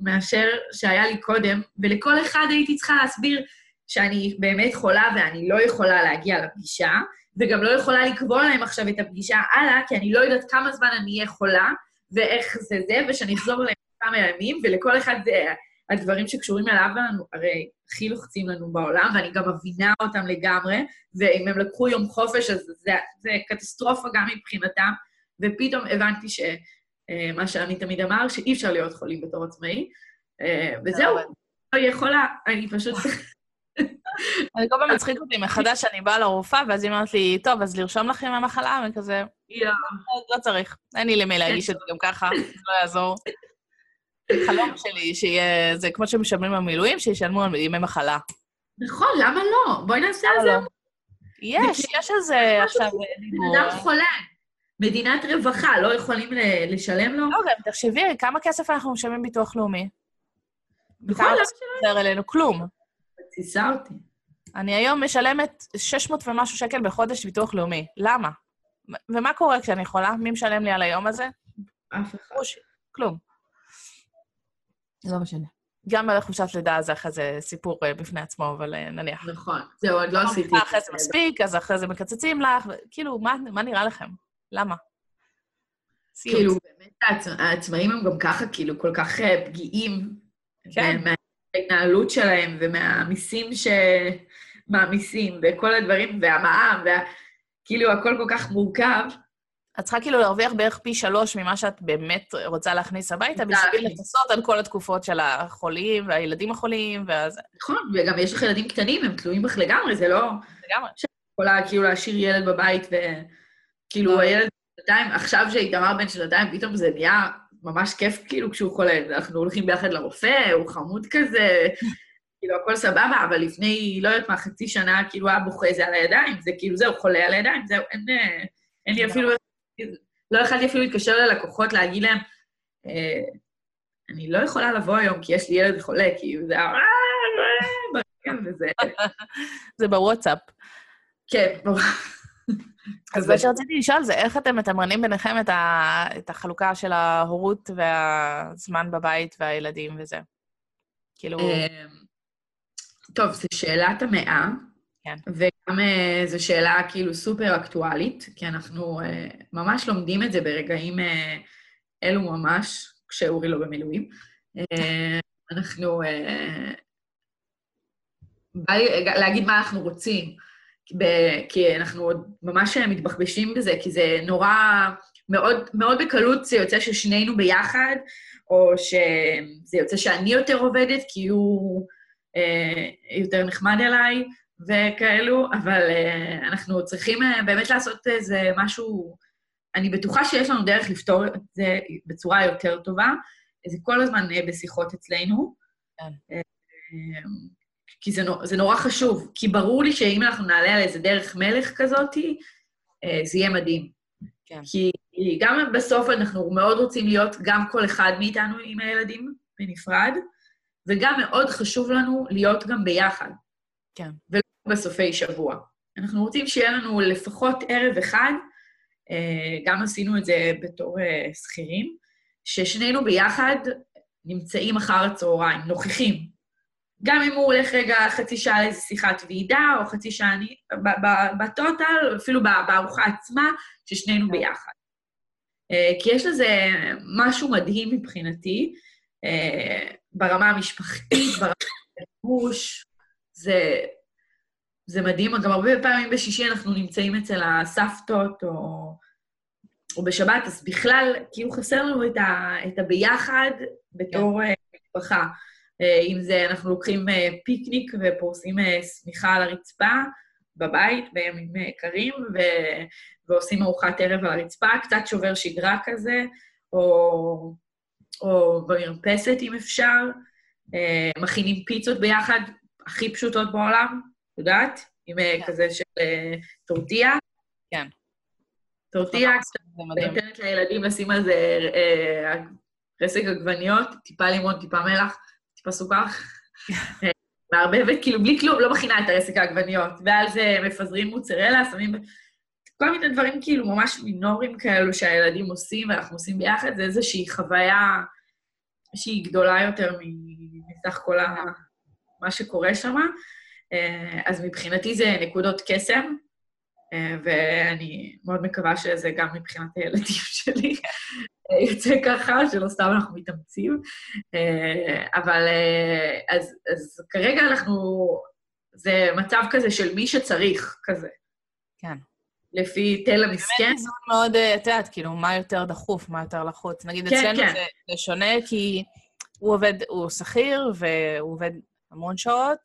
מאשר שהיה לי קודם, ולכל אחד הייתי צריכה להסביר שאני באמת חולה ואני לא יכולה להגיע לפגישה, וגם לא יכולה לקבוע להם עכשיו את הפגישה הלאה, כי אני לא יודעת כמה זמן אני אהיה חולה, ואיך זה זה, ושאני אחזור אליהם כמה ימים, ולכל אחד זה הדברים שקשורים אליו, הרי הכי לוחצים לנו בעולם, ואני גם מבינה אותם לגמרי, ואם הם לקחו יום חופש, אז זה, זה קטסטרופה גם מבחינתם, ופתאום הבנתי שמה אה, שאני תמיד אמר, שאי אפשר להיות חולים בתור עצמאי, אה, וזהו, לא יכולה, אני פשוט... אני כל פעם מצחיק אותי מחדש שאני באה לרופאה, ואז היא אומרת לי, טוב, אז לרשום לכם המחלה, וכזה, לא. צריך, אין לי למי להגיש את זה גם ככה, זה לא יעזור. חלום שלי, שיהיה, זה כמו שמשלמים במילואים, שישלמו על ימי מחלה. נכון, למה לא? בואי נעשה על זה. יש, יש על זה עכשיו. בן אדם חולה. מדינת רווחה, לא יכולים לשלם לו? לא, גם תחשבי, כמה כסף אנחנו משלמים ביטוח לאומי? נכון, למה שלא? אלינו כלום. תיסע אותי. אני היום משלמת 600 ומשהו שקל בחודש ביטוח לאומי. למה? ומה קורה כשאני חולה? מי משלם לי על היום הזה? אף אחד. כלום. לא משנה. גם בחופשת לידה זה אחרי זה סיפור אה, בפני עצמו, אבל אה, נניח. נכון, זהו, עוד לא עשיתי. אחרי זה מספיק, אז אחרי זה מקצצים לך, כאילו, מה נראה לכם? למה? כאילו, באמת העצמאים הם גם ככה, כאילו, כל כך אה, פגיעים. כן. מההתנהלות שלהם ומהמיסים שמעמיסים, וכל הדברים, והמע"מ, וה... כאילו, הכל כל כך מורכב. את צריכה כאילו להרוויח בערך פי שלוש ממה שאת באמת רוצה להכניס הביתה, בשביל לכסות על כל התקופות של החולים והילדים החולים, ואז... נכון, וגם יש לך ילדים קטנים, הם תלויים בך לגמרי, זה לא... לגמרי. שאת יכולה כאילו להשאיר ילד בבית, וכאילו לא. הילד שנתיים, עכשיו שאיתמר בן שנתיים, פתאום זה נהיה ממש כיף כאילו כשהוא חולה. אנחנו הולכים ביחד לרופא, הוא חמוד כזה, כאילו הכל סבבה, אבל לפני, לא יודעת מה, חצי שנה, כאילו היה בוכה זה על הידיים, זה כאילו זהו, חולה על הידיים, זהו, אין, אין לי אפילו... לא יכלתי אפילו להתקשר ללקוחות, להגיד להם, אה, אני לא יכולה לבוא היום כי יש לי ילד חולה, כי זה היה... וזה... זה בוואטסאפ. כן, אז מה שרציתי לשאול זה, איך אתם מתמרנים ביניכם את, ה, את החלוקה של ההורות והזמן בבית והילדים וזה? כאילו... טוב, זו שאלת המאה. כן. וגם אה, זו שאלה כאילו סופר אקטואלית, כי אנחנו אה, ממש לומדים את זה ברגעים אה, אלו ממש, כשאורי לא במילואים. אנחנו... בא לי להגיד מה אנחנו רוצים. כי אנחנו עוד ממש מתבחבשים בזה, כי זה נורא, מאוד, מאוד בקלות זה יוצא ששנינו ביחד, או שזה יוצא שאני יותר עובדת כי הוא אה, יותר נחמד אליי וכאלו, אבל אה, אנחנו צריכים אה, באמת לעשות איזה משהו, אני בטוחה שיש לנו דרך לפתור את זה בצורה יותר טובה, זה כל הזמן אה, בשיחות אצלנו. כן. כי זה, זה נורא חשוב, כי ברור לי שאם אנחנו נעלה על איזה דרך מלך כזאת, זה יהיה מדהים. כן. כי גם בסוף אנחנו מאוד רוצים להיות גם כל אחד מאיתנו עם הילדים בנפרד, וגם מאוד חשוב לנו להיות גם ביחד. כן. ולא בסופי שבוע. אנחנו רוצים שיהיה לנו לפחות ערב אחד, אה, גם עשינו את זה בתור אה, שכירים, ששנינו ביחד נמצאים אחר הצהריים, נוכחים. גם אם הוא הולך רגע חצי שעה לאיזו שיחת ועידה, או חצי שעה בטוטל, אפילו בארוחה עצמה, ששנינו כן. ביחד. אה, כי יש לזה משהו מדהים מבחינתי, ברמה המשפחתית, ברמה הלבוש, זה, זה מדהים. גם הרבה פעמים בשישי אנחנו נמצאים אצל הסבתות, או, או בשבת, אז בכלל, כאילו חסר לנו את, ה, את הביחד בתור כן. משפחה. אה, אם זה, אנחנו לוקחים אה, פיקניק ופורסים אה, שמיכה על הרצפה בבית בימים קרים, ו... ועושים ארוחת ערב על הרצפה, קצת שובר שגרה כזה, או, או במרפסת אם אפשר. מכינים פיצות ביחד, הכי פשוטות בעולם, יודעת? עם כן. כזה של טורטיה. כן. טורטיה, נותנת לילדים לשים על זה רסק עגבניות, טיפה לימון, טיפה מלח. טיפה סוכר, מערבבת, כאילו בלי כלום, לא מכינה את הרסק העגבניות, ועל זה מפזרים מוצרלה, שמים... כל מיני דברים כאילו ממש מינורים כאלו שהילדים עושים ואנחנו עושים ביחד, זה איזושהי חוויה שהיא גדולה יותר מסך כל ה... מה שקורה שם. אה, אז מבחינתי זה נקודות קסם, אה, ואני מאוד מקווה שזה גם מבחינת הילדים שלי יוצא ככה, שלא סתם אנחנו מתאמצים. אה, אבל אה, אז, אז כרגע אנחנו, זה מצב כזה של מי שצריך, כזה. כן. לפי תל המסכן. באמת איזון מאוד, את יודעת, כאילו, מה יותר דחוף, מה יותר לחוץ. נגיד, כן, אצלנו כן. זה, זה שונה כי הוא עובד, הוא שכיר והוא עובד המון שעות,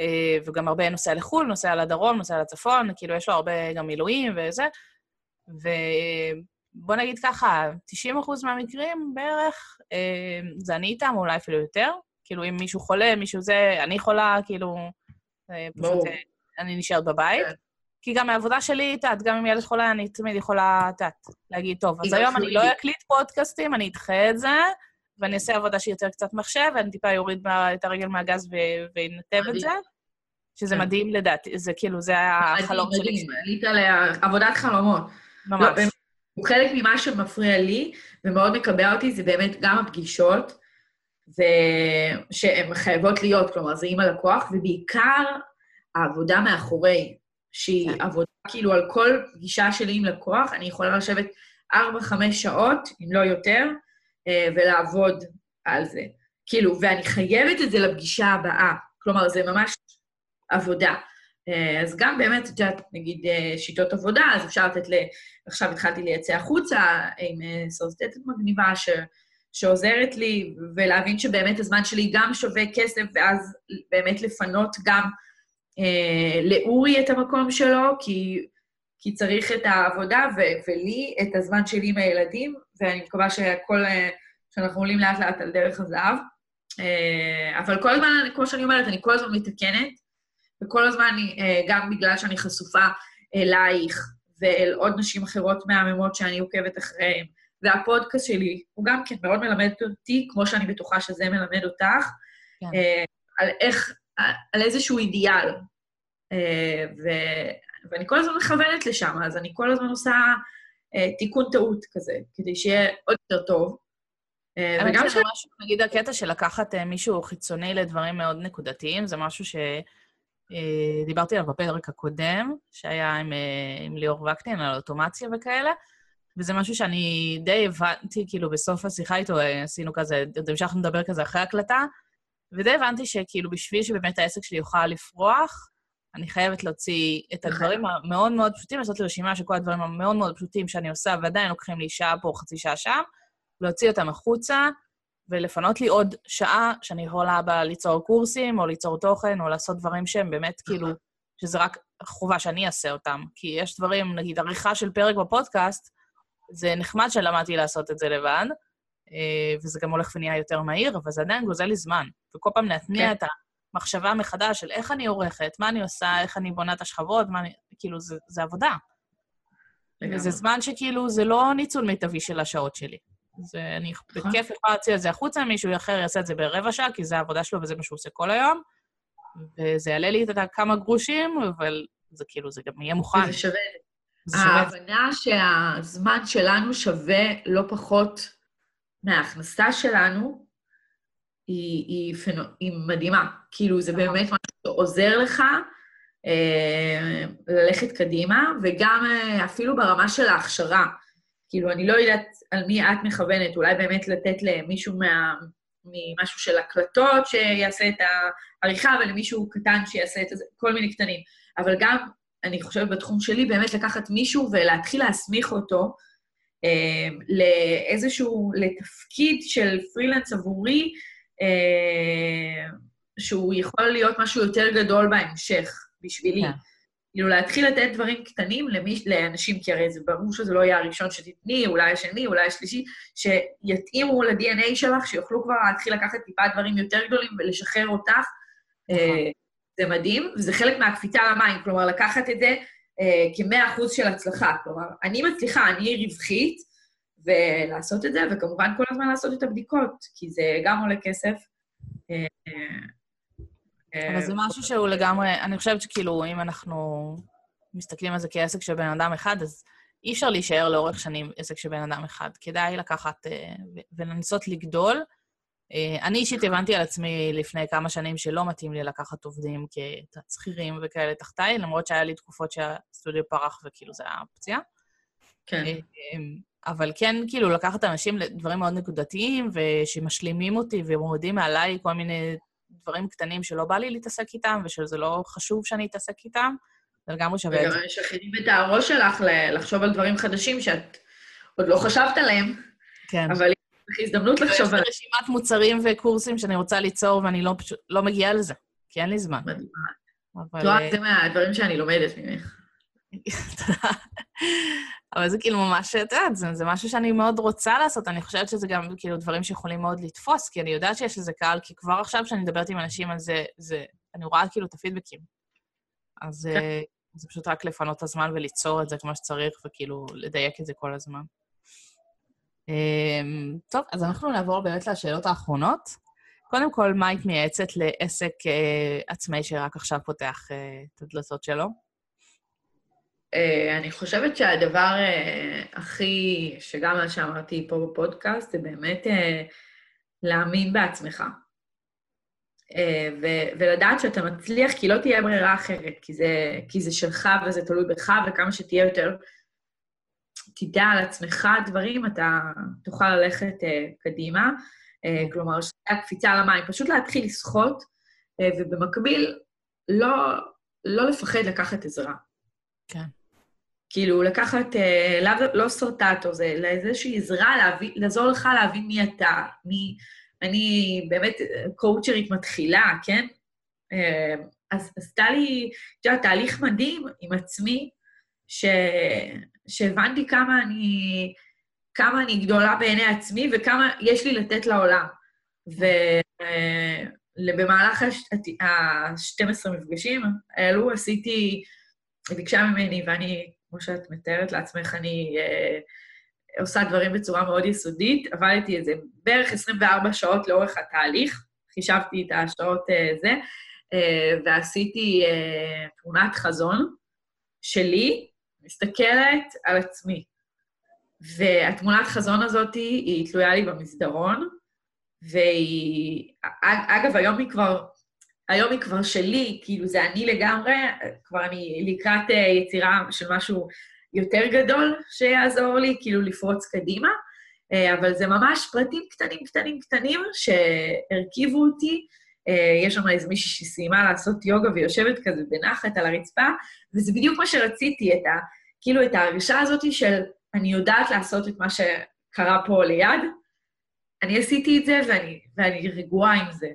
אה, וגם הרבה נוסע לחו"ל, נוסע לדרום, נוסע לצפון, כאילו יש לו הרבה גם מילואים וזה. בוא נגיד ככה, 90 אחוז מהמקרים בערך, אה, זה אני איתם, אולי אפילו יותר. כאילו, אם מישהו חולה, מישהו זה, אני חולה, כאילו, אה, פשוט אה, אני נשארת בבית. כן. כי גם העבודה שלי, את יודעת, גם אם ילד חולה, אני תמיד יכולה, את יודעת, להגיד, טוב, אז היום אני לא אקליט פודקאסטים, אני אדחה את זה, ואני אעשה עבודה שהיא יותר קצת מחשב, ואני טיפה אוריד את הרגל מהגז ואנתב את זה. שזה כן. מדהים לדעתי, זה כאילו, זה החלום שלי. מדהים, עלית לעבודת חלומות. ממש. לא, חלק ממה שמפריע לי ומאוד מקבע אותי זה באמת גם הפגישות, שהן חייבות להיות, כלומר, זה עם הלקוח, ובעיקר העבודה מאחורי, שהיא כן. עבודה כאילו על כל פגישה שלי עם לקוח, אני יכולה לשבת 4-5 שעות, אם לא יותר, ולעבוד על זה. כאילו, ואני חייבת את זה לפגישה הבאה. כלומר, זה ממש עבודה. אה, אז גם באמת, את יודעת, נגיד אה, שיטות עבודה, אז אפשר לתת ל... עכשיו התחלתי לייצא החוצה עם סרסטטת מגניבה ש... שעוזרת לי, ולהבין שבאמת הזמן שלי גם שווה כסף, ואז באמת לפנות גם אה, לאורי את המקום שלו, כי, כי צריך את העבודה, ו, ולי את הזמן שלי עם הילדים, ואני מקווה שהכל, אה, שאנחנו עולים לאט-לאט על דרך הזהב. אה, אבל כל הזמן, כמו שאני אומרת, אני כל הזמן מתקנת, וכל הזמן, אני, אה, גם בגלל שאני חשופה אלייך ואל עוד נשים אחרות מהממות שאני עוקבת אחריהן, והפודקאסט שלי, הוא גם כן מאוד מלמד אותי, כמו שאני בטוחה שזה מלמד אותך, כן. על איך, על איזשהו אידיאל. ו, ואני כל הזמן מכוונת לשם, אז אני כל הזמן עושה תיקון טעות כזה, כדי שיהיה עוד יותר טוב. אה, וגם ש... משהו, נגיד הקטע של לקחת אה, מישהו חיצוני לדברים מאוד נקודתיים, זה משהו שדיברתי אה, עליו בפרק הקודם, שהיה עם, עם ליאור וקנין על אוטומציה וכאלה, וזה משהו שאני די הבנתי, כאילו, בסוף השיחה איתו עשינו כזה, עוד המשכנו לדבר כזה אחרי הקלטה, ודי הבנתי שכאילו בשביל שבאמת העסק שלי יוכל לפרוח, אני חייבת להוציא את הדברים המאוד מאוד פשוטים, לעשות לי רשימה של כל הדברים המאוד מאוד פשוטים שאני עושה, ועדיין לוקחים לי שעה פה, חצי שעה שם, להוציא אותם החוצה, ולפנות לי עוד שעה שאני יכולה בה ליצור קורסים, או ליצור תוכן, או לעשות דברים שהם באמת כאילו, שזה רק חובה שאני אעשה אותם. כי יש דברים, נגיד עריכה של פרק בפודקאסט, זה נחמד שלמדתי לעשות את זה לבד, אה, וזה גם הולך ונהיה יותר מהיר, אבל זה עדיין גוזל לי זמן. וכל פעם להתניע כן. את המחשבה מחדש של איך אני עורכת, מה אני עושה, איך אני בונה את השכבות, מה אני... כאילו, זה, זה עבודה. לגמרי. וזה זמן שכאילו, זה לא ניצול מיטבי של השעות שלי. זה, אני נכון. בכיף יכולה להציע את זה החוצה, מישהו אחר יעשה את זה ברבע שעה, כי זה העבודה שלו וזה מה שהוא עושה כל היום. וזה יעלה לי את כמה גרושים, אבל זה כאילו, זה גם יהיה מוכן. זה שווה. ההבנה שהזמן שלנו שווה לא פחות מההכנסה שלנו, היא, היא, פנו, היא מדהימה. כאילו, זה נכון. באמת משהו שעוזר לך אה, ללכת קדימה, וגם אה, אפילו ברמה של ההכשרה. כאילו, אני לא יודעת על מי את מכוונת, אולי באמת לתת למישהו מה... ממשהו של הקלטות שיעשה את העריכה, ולמישהו קטן שיעשה את זה, כל מיני קטנים. אבל גם, אני חושבת בתחום שלי, באמת לקחת מישהו ולהתחיל להסמיך אותו אה, לאיזשהו, לתפקיד של פרילנס עבורי, אה, שהוא יכול להיות משהו יותר גדול בהמשך בשבילי. Yeah. כן. כאילו, להתחיל לתת דברים קטנים למי, לאנשים, כי הרי זה ברור שזה לא יהיה הראשון שתתני, אולי השני, אולי השלישי, שיתאימו ל-DNA שלך, שיוכלו כבר להתחיל לקחת טיפה דברים יותר גדולים ולשחרר אותך. נכון. אה, זה מדהים, וזה חלק מהקפיצה למים, כלומר, לקחת את זה אה, כמאה אחוז של הצלחה. כלומר, אני מצליחה, אני רווחית, ולעשות את זה, וכמובן כל הזמן לעשות את הבדיקות, כי זה גם עולה כסף. אה, אבל זה משהו שהוא לגמרי, אני חושבת שכאילו, אם אנחנו מסתכלים על זה כעסק של בן אדם אחד, אז אי אפשר להישאר לאורך שנים עסק של בן אדם אחד. כדאי לקחת אה, ולנסות לגדול. אה, אני אישית הבנתי על עצמי לפני כמה שנים שלא מתאים לי לקחת עובדים כשכירים וכאלה תחתיי, למרות שהיה לי תקופות שהסטודיו פרח וכאילו זה היה פציעה. כן. אבל כן, כאילו, לקחת אנשים לדברים מאוד נקודתיים, ושמשלימים אותי ומורידים מעליי כל מיני דברים קטנים שלא בא לי להתעסק איתם, ושזה לא חשוב שאני אתעסק איתם, זה לגמרי שווה את זה. וגם משחררים את הראש שלך לחשוב על דברים חדשים שאת עוד לא חשבת עליהם, כן. אבל יש לך הזדמנות לחשוב עליהם. יש לי רשימת מוצרים וקורסים שאני רוצה ליצור, ואני לא, פשוט, לא מגיעה לזה, כי אין לי זמן. מדהימה. אבל... זה מהדברים שאני לומדת ממך. אבל זה כאילו ממש, את יודעת, זה, זה משהו שאני מאוד רוצה לעשות. אני חושבת שזה גם כאילו דברים שיכולים מאוד לתפוס, כי אני יודעת שיש לזה קהל, כי כבר עכשיו כשאני מדברת עם אנשים על זה, זה אני רואה כאילו את הפידבקים. אז כן. uh, זה פשוט רק לפנות את הזמן וליצור את זה כמו שצריך, וכאילו לדייק את זה כל הזמן. Um, טוב, אז אנחנו נעבור באמת לשאלות האחרונות. קודם כל, מה היית מייעצת לעסק uh, עצמאי שרק עכשיו פותח uh, את הדלתות שלו? אה, אני חושבת שהדבר אה, הכי, שגם מה שאמרתי פה בפודקאסט, זה באמת אה, להאמין בעצמך. ו- ולדעת שאתה מצליח, כי לא תהיה ברירה אחרת, כי זה, כי זה שלך וזה תלוי בך, וכמה שתהיה יותר, תדע על עצמך דברים, אתה תוכל ללכת uh, קדימה. Uh, כלומר, שזו הקפיצה למים, פשוט להתחיל לשחות, uh, ובמקביל, לא, לא לפחד לקחת עזרה. כן. כאילו, לקחת, אה, לא, לא סרטטו, זה לאיזושהי עזרה להבין, לעזור לך להבין מי אתה, מי... אני באמת קואוצ'רית מתחילה, כן? אה, אז עשתה לי, את יודעת, תהליך מדהים עם עצמי, ש... שהבנתי כמה אני, כמה אני גדולה בעיני עצמי וכמה יש לי לתת לעולם. ובמהלך ה-12 מפגשים האלו עשיתי, היא ביקשה ממני, ואני כמו שאת מתארת לעצמך, אני אה, עושה דברים בצורה מאוד יסודית. עבדתי איזה בערך 24 שעות לאורך התהליך, חישבתי את השעות אה, זה, אה, ועשיתי אה, תמונת חזון שלי, מסתכלת על עצמי. והתמונת חזון הזאת היא תלויה לי במסדרון, והיא... אגב, היום היא כבר היום היא כבר שלי, כאילו זה אני לגמרי, כבר אני לקראת אה, יצירה של משהו יותר גדול שיעזור לי, כאילו לפרוץ קדימה, אה, אבל זה ממש פרטים קטנים, קטנים, קטנים שהרכיבו אותי. אה, יש שם איזה מישהי שסיימה לעשות יוגה ויושבת כזה בנחת על הרצפה, וזה בדיוק מה שרציתי, את ה, כאילו את ההרגשה הזאת של אני יודעת לעשות את מה שקרה פה ליד, אני עשיתי את זה ואני, ואני רגועה עם זה.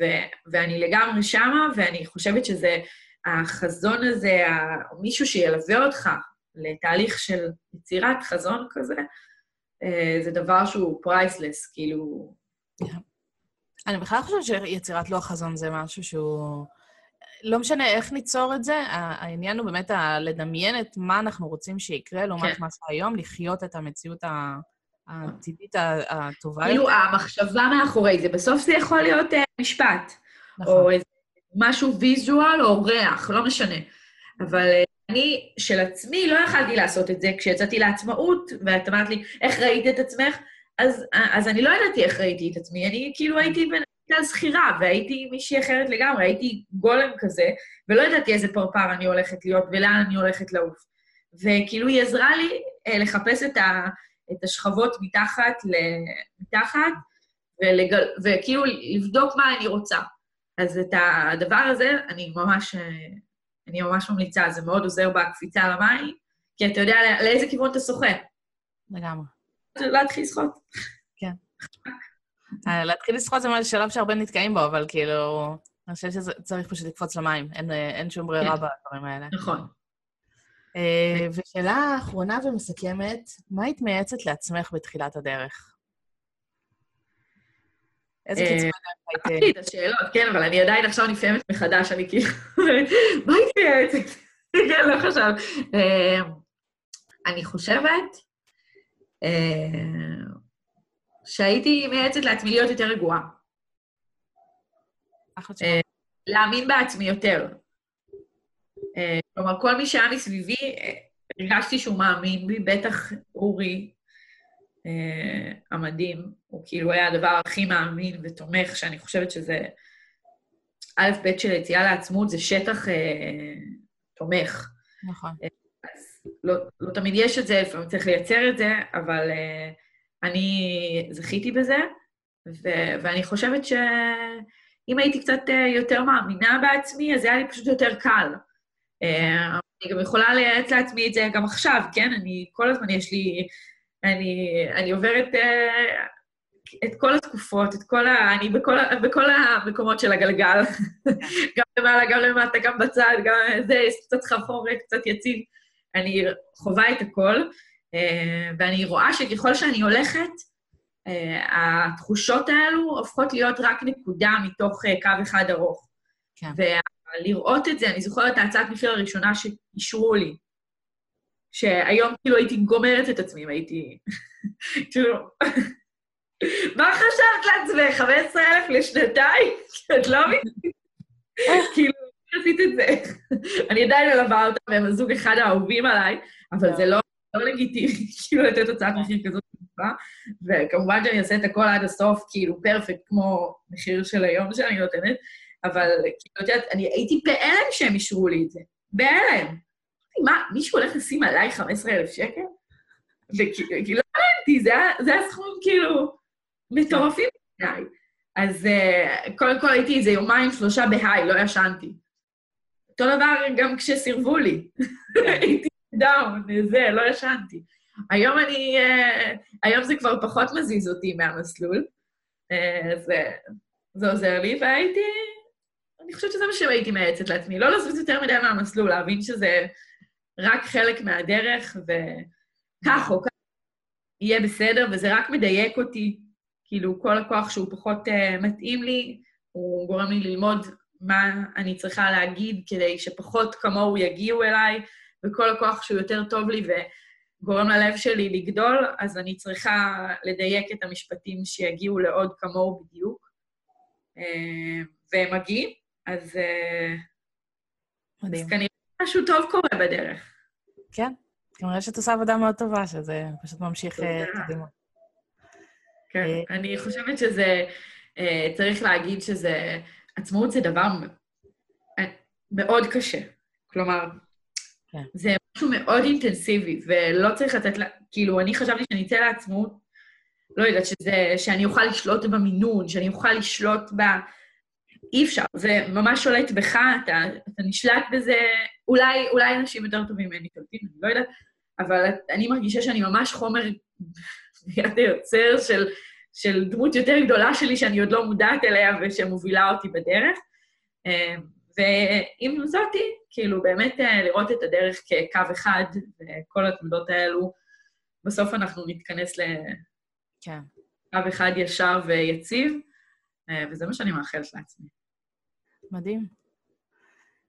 ו- ואני לגמרי שמה, ואני חושבת שזה, החזון הזה, מישהו שילווה אותך לתהליך של יצירת חזון כזה, אה, זה דבר שהוא פרייסלס, כאילו... אני בכלל חושבת שיצירת לוח חזון זה משהו שהוא... לא משנה איך ניצור את זה, העניין הוא באמת לדמיין את מה אנחנו רוצים שיקרה לעומת כן. מה שהיום, לחיות את המציאות ה... העתידית הטובה כאילו, המחשבה מאחורי זה, בסוף זה יכול להיות uh, משפט, נכון. או משהו ויזואל או ריח, לא משנה. אבל uh, אני של עצמי לא יכלתי לעשות את זה כשיצאתי לעצמאות, ואת אמרת לי, איך ראית את עצמך? אז, אז אני לא ידעתי איך ראיתי את עצמי, אני כאילו הייתי בנקודה זכירה, והייתי מישהי אחרת לגמרי, הייתי גולם כזה, ולא ידעתי איזה פרפר אני הולכת להיות ולאן אני הולכת לעוף. וכאילו היא עזרה לי אה, לחפש את ה... את השכבות מתחת, מתחת ולגל, וכאילו לבדוק מה אני רוצה. אז את הדבר הזה, אני ממש, אני ממש ממליצה, זה מאוד עוזר בקפיצה למים, כי אתה יודע לאיזה כיוון אתה שוחה. לגמרי. להתחיל לשחות. כן. אה, להתחיל לשחות זה שלב שהרבה נתקעים בו, אבל כאילו, אני חושבת שצריך פשוט לקפוץ למים, אין, אין שום ברירה כן. בדברים האלה. נכון. אה, ושאלה אחרונה ומסכמת, מה היית מייעצת לעצמך בתחילת הדרך? איזה קיצור הדרך היית... אמרתי את השאלות, כן, אבל אני עדיין עכשיו נפעמת מחדש, אני כאילו... מה היית מייעצת? כן, לא חשב. אה, אני חושבת אה, שהייתי מייעצת לעצמי להיות יותר רגועה. להאמין בעצמי יותר. אה, כלומר, כל מי שהיה מסביבי, אה, הרגשתי שהוא מאמין בי, בטח אורי אה, המדהים, הוא כאילו היה הדבר הכי מאמין ותומך, שאני חושבת שזה א', ב' של יציאה לעצמות, זה שטח תומך. נכון. אז לא, לא תמיד יש את זה, לפעמים צריך לייצר את זה, אבל אני זכיתי בזה, ו- ואני חושבת שאם הייתי קצת יותר מאמינה בעצמי, אז היה לי פשוט יותר קל. אה, אני גם יכולה לייעץ לעצמי את זה גם עכשיו, כן? אני, כל הזמן יש לי... אני, אני עוברת uh, את כל התקופות, את כל ה... אני בכל, בכל המקומות של הגלגל, גם למעלה, גם למטה, גם בצד, גם זה, קצת חפורת, קצת יציב. אני חווה את הכל, אה, ואני רואה שככל שאני הולכת, אה, התחושות האלו הופכות להיות רק נקודה מתוך אה, קו אחד ארוך. כן. ולראות את זה, אני זוכרת את ההצעת מחיר הראשונה שאישרו לי, שהיום כאילו הייתי גומרת את עצמי אם הייתי... כאילו... מה חשבת לעצמך? 15,000 לשנתיים? את לא מבינה? כאילו, עשית את זה. אני עדיין מלווה אותם, והם הזוג אחד האהובים עליי, אבל זה לא, לא לגיטימי, כאילו, לתת הוצאת מחיר כזאת וכמובן שאני אעשה את הכל עד הסוף, כאילו, פרפקט, כמו מחיר של היום שאני נותנת, אבל כאילו, את יודעת, אני הייתי בהלם שהם אישרו לי את זה. בהלם. מה, מישהו הולך לשים עליי 15,000 שקל? וכאילו, לא הבנתי, זה הסכום כאילו מטורפים בעיניי. אז uh, קודם כל הייתי איזה יומיים, שלושה בהיי, לא ישנתי. אותו דבר גם כשסירבו לי. כן. הייתי דאון, זה, לא ישנתי. היום אני, uh, היום זה כבר פחות מזיז אותי מהמסלול. זה, זה עוזר לי, והייתי, אני חושבת שזה מה שהייתי מייעצת לעצמי. לא לזוז יותר מדי מהמסלול, להבין שזה רק חלק מהדרך, וכך או כך יהיה בסדר, וזה רק מדייק אותי. כאילו, כל הכוח שהוא פחות uh, מתאים לי, הוא גורם לי ללמוד מה אני צריכה להגיד כדי שפחות כמוהו יגיעו אליי, וכל הכוח שהוא יותר טוב לי וגורם ללב שלי לגדול, אז אני צריכה לדייק את המשפטים שיגיעו לעוד כמוהו בדיוק. Uh, והם מגיעים, אז, uh, מדהים. אז כנראה משהו טוב קורה בדרך. כן, כנראה שאת עושה עבודה מאוד טובה, שזה פשוט ממשיך קדימה. כן, אני חושבת שזה, צריך להגיד שזה, עצמאות זה דבר מאוד קשה. כלומר, כן. זה משהו מאוד אינטנסיבי, ולא צריך לתת לה... כאילו, אני חשבתי שאני אצא לעצמאות, לא יודעת, שזה, שאני אוכל לשלוט במינון, שאני אוכל לשלוט ב... אי אפשר, זה ממש שולט בך, אתה, אתה נשלט בזה, אולי, אולי אנשים יותר טובים ממני שולטים, אני לא יודעת, אבל אני מרגישה שאני ממש חומר ביד היוצר של, של דמות יותר גדולה שלי שאני עוד לא מודעת אליה ושמובילה אותי בדרך. אה, ועם זאתי, כאילו, באמת אה, לראות את הדרך כקו אחד, וכל התמודות האלו, בסוף אנחנו נתכנס לקו כן. אחד ישר ויציב, וזה מה שאני מאחלת לעצמי. מדהים.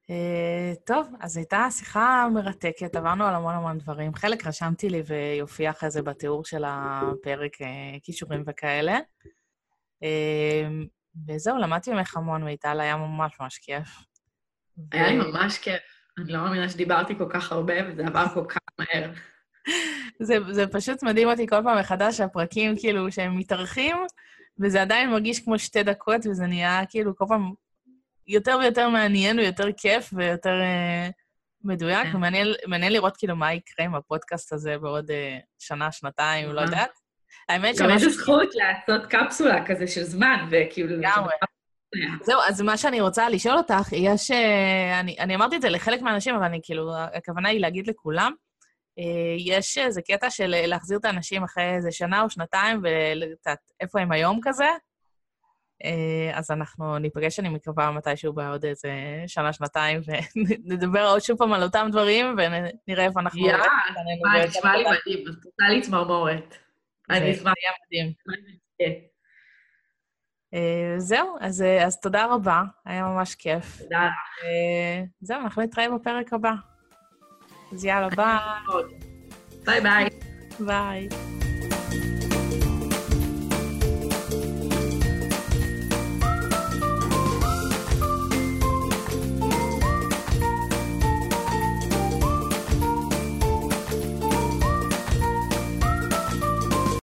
Uh, טוב, אז הייתה שיחה מרתקת, עברנו על המון המון דברים. חלק רשמתי לי ויופיע אחרי זה בתיאור של הפרק, כישורים וכאלה. Uh, וזהו, למדתי ממך המון, מיטל, היה ממש ממש כיף. היה לי ממש כיף. אני לא מאמינה שדיברתי כל כך הרבה, וזה עבר כל כך מהר. זה, זה פשוט מדהים אותי כל פעם מחדש, הפרקים כאילו שהם מתארחים, וזה עדיין מרגיש כמו שתי דקות, וזה נהיה כאילו כל פעם יותר ויותר מעניין ויותר כיף ויותר uh, מדויק, כן. ומעניין לראות כאילו מה יקרה עם הפודקאסט הזה בעוד uh, שנה, שנתיים, לא יודעת. האמת שמשהו... גם איזה זכות לעשות קפסולה כזה של זמן, וכאילו... לגמרי. זהו, אז מה שאני רוצה לשאול אותך, יש... אה, אני, אני אמרתי את זה לחלק מהאנשים, אבל אני כאילו, הכוונה היא להגיד לכולם, יש איזה קטע של להחזיר את האנשים אחרי איזה שנה או שנתיים, ואיפה הם היום כזה, אה, אז אנחנו ניפגש, אני מקווה, מתישהו בעוד איזה שנה, שנתיים, ונדבר עוד שוב פעם על אותם דברים, ונראה איפה אנחנו... יאה, אה, נשמע לי מדהים, את רוצה לי צמרמורת. אני אשמח. זה יהיה מדהים. אה, זהו, אז תודה רבה, היה ממש כיף. תודה. זהו, אנחנו נתראה בפרק הבא. אז יאללה, ביי. ביי ביי. ביי.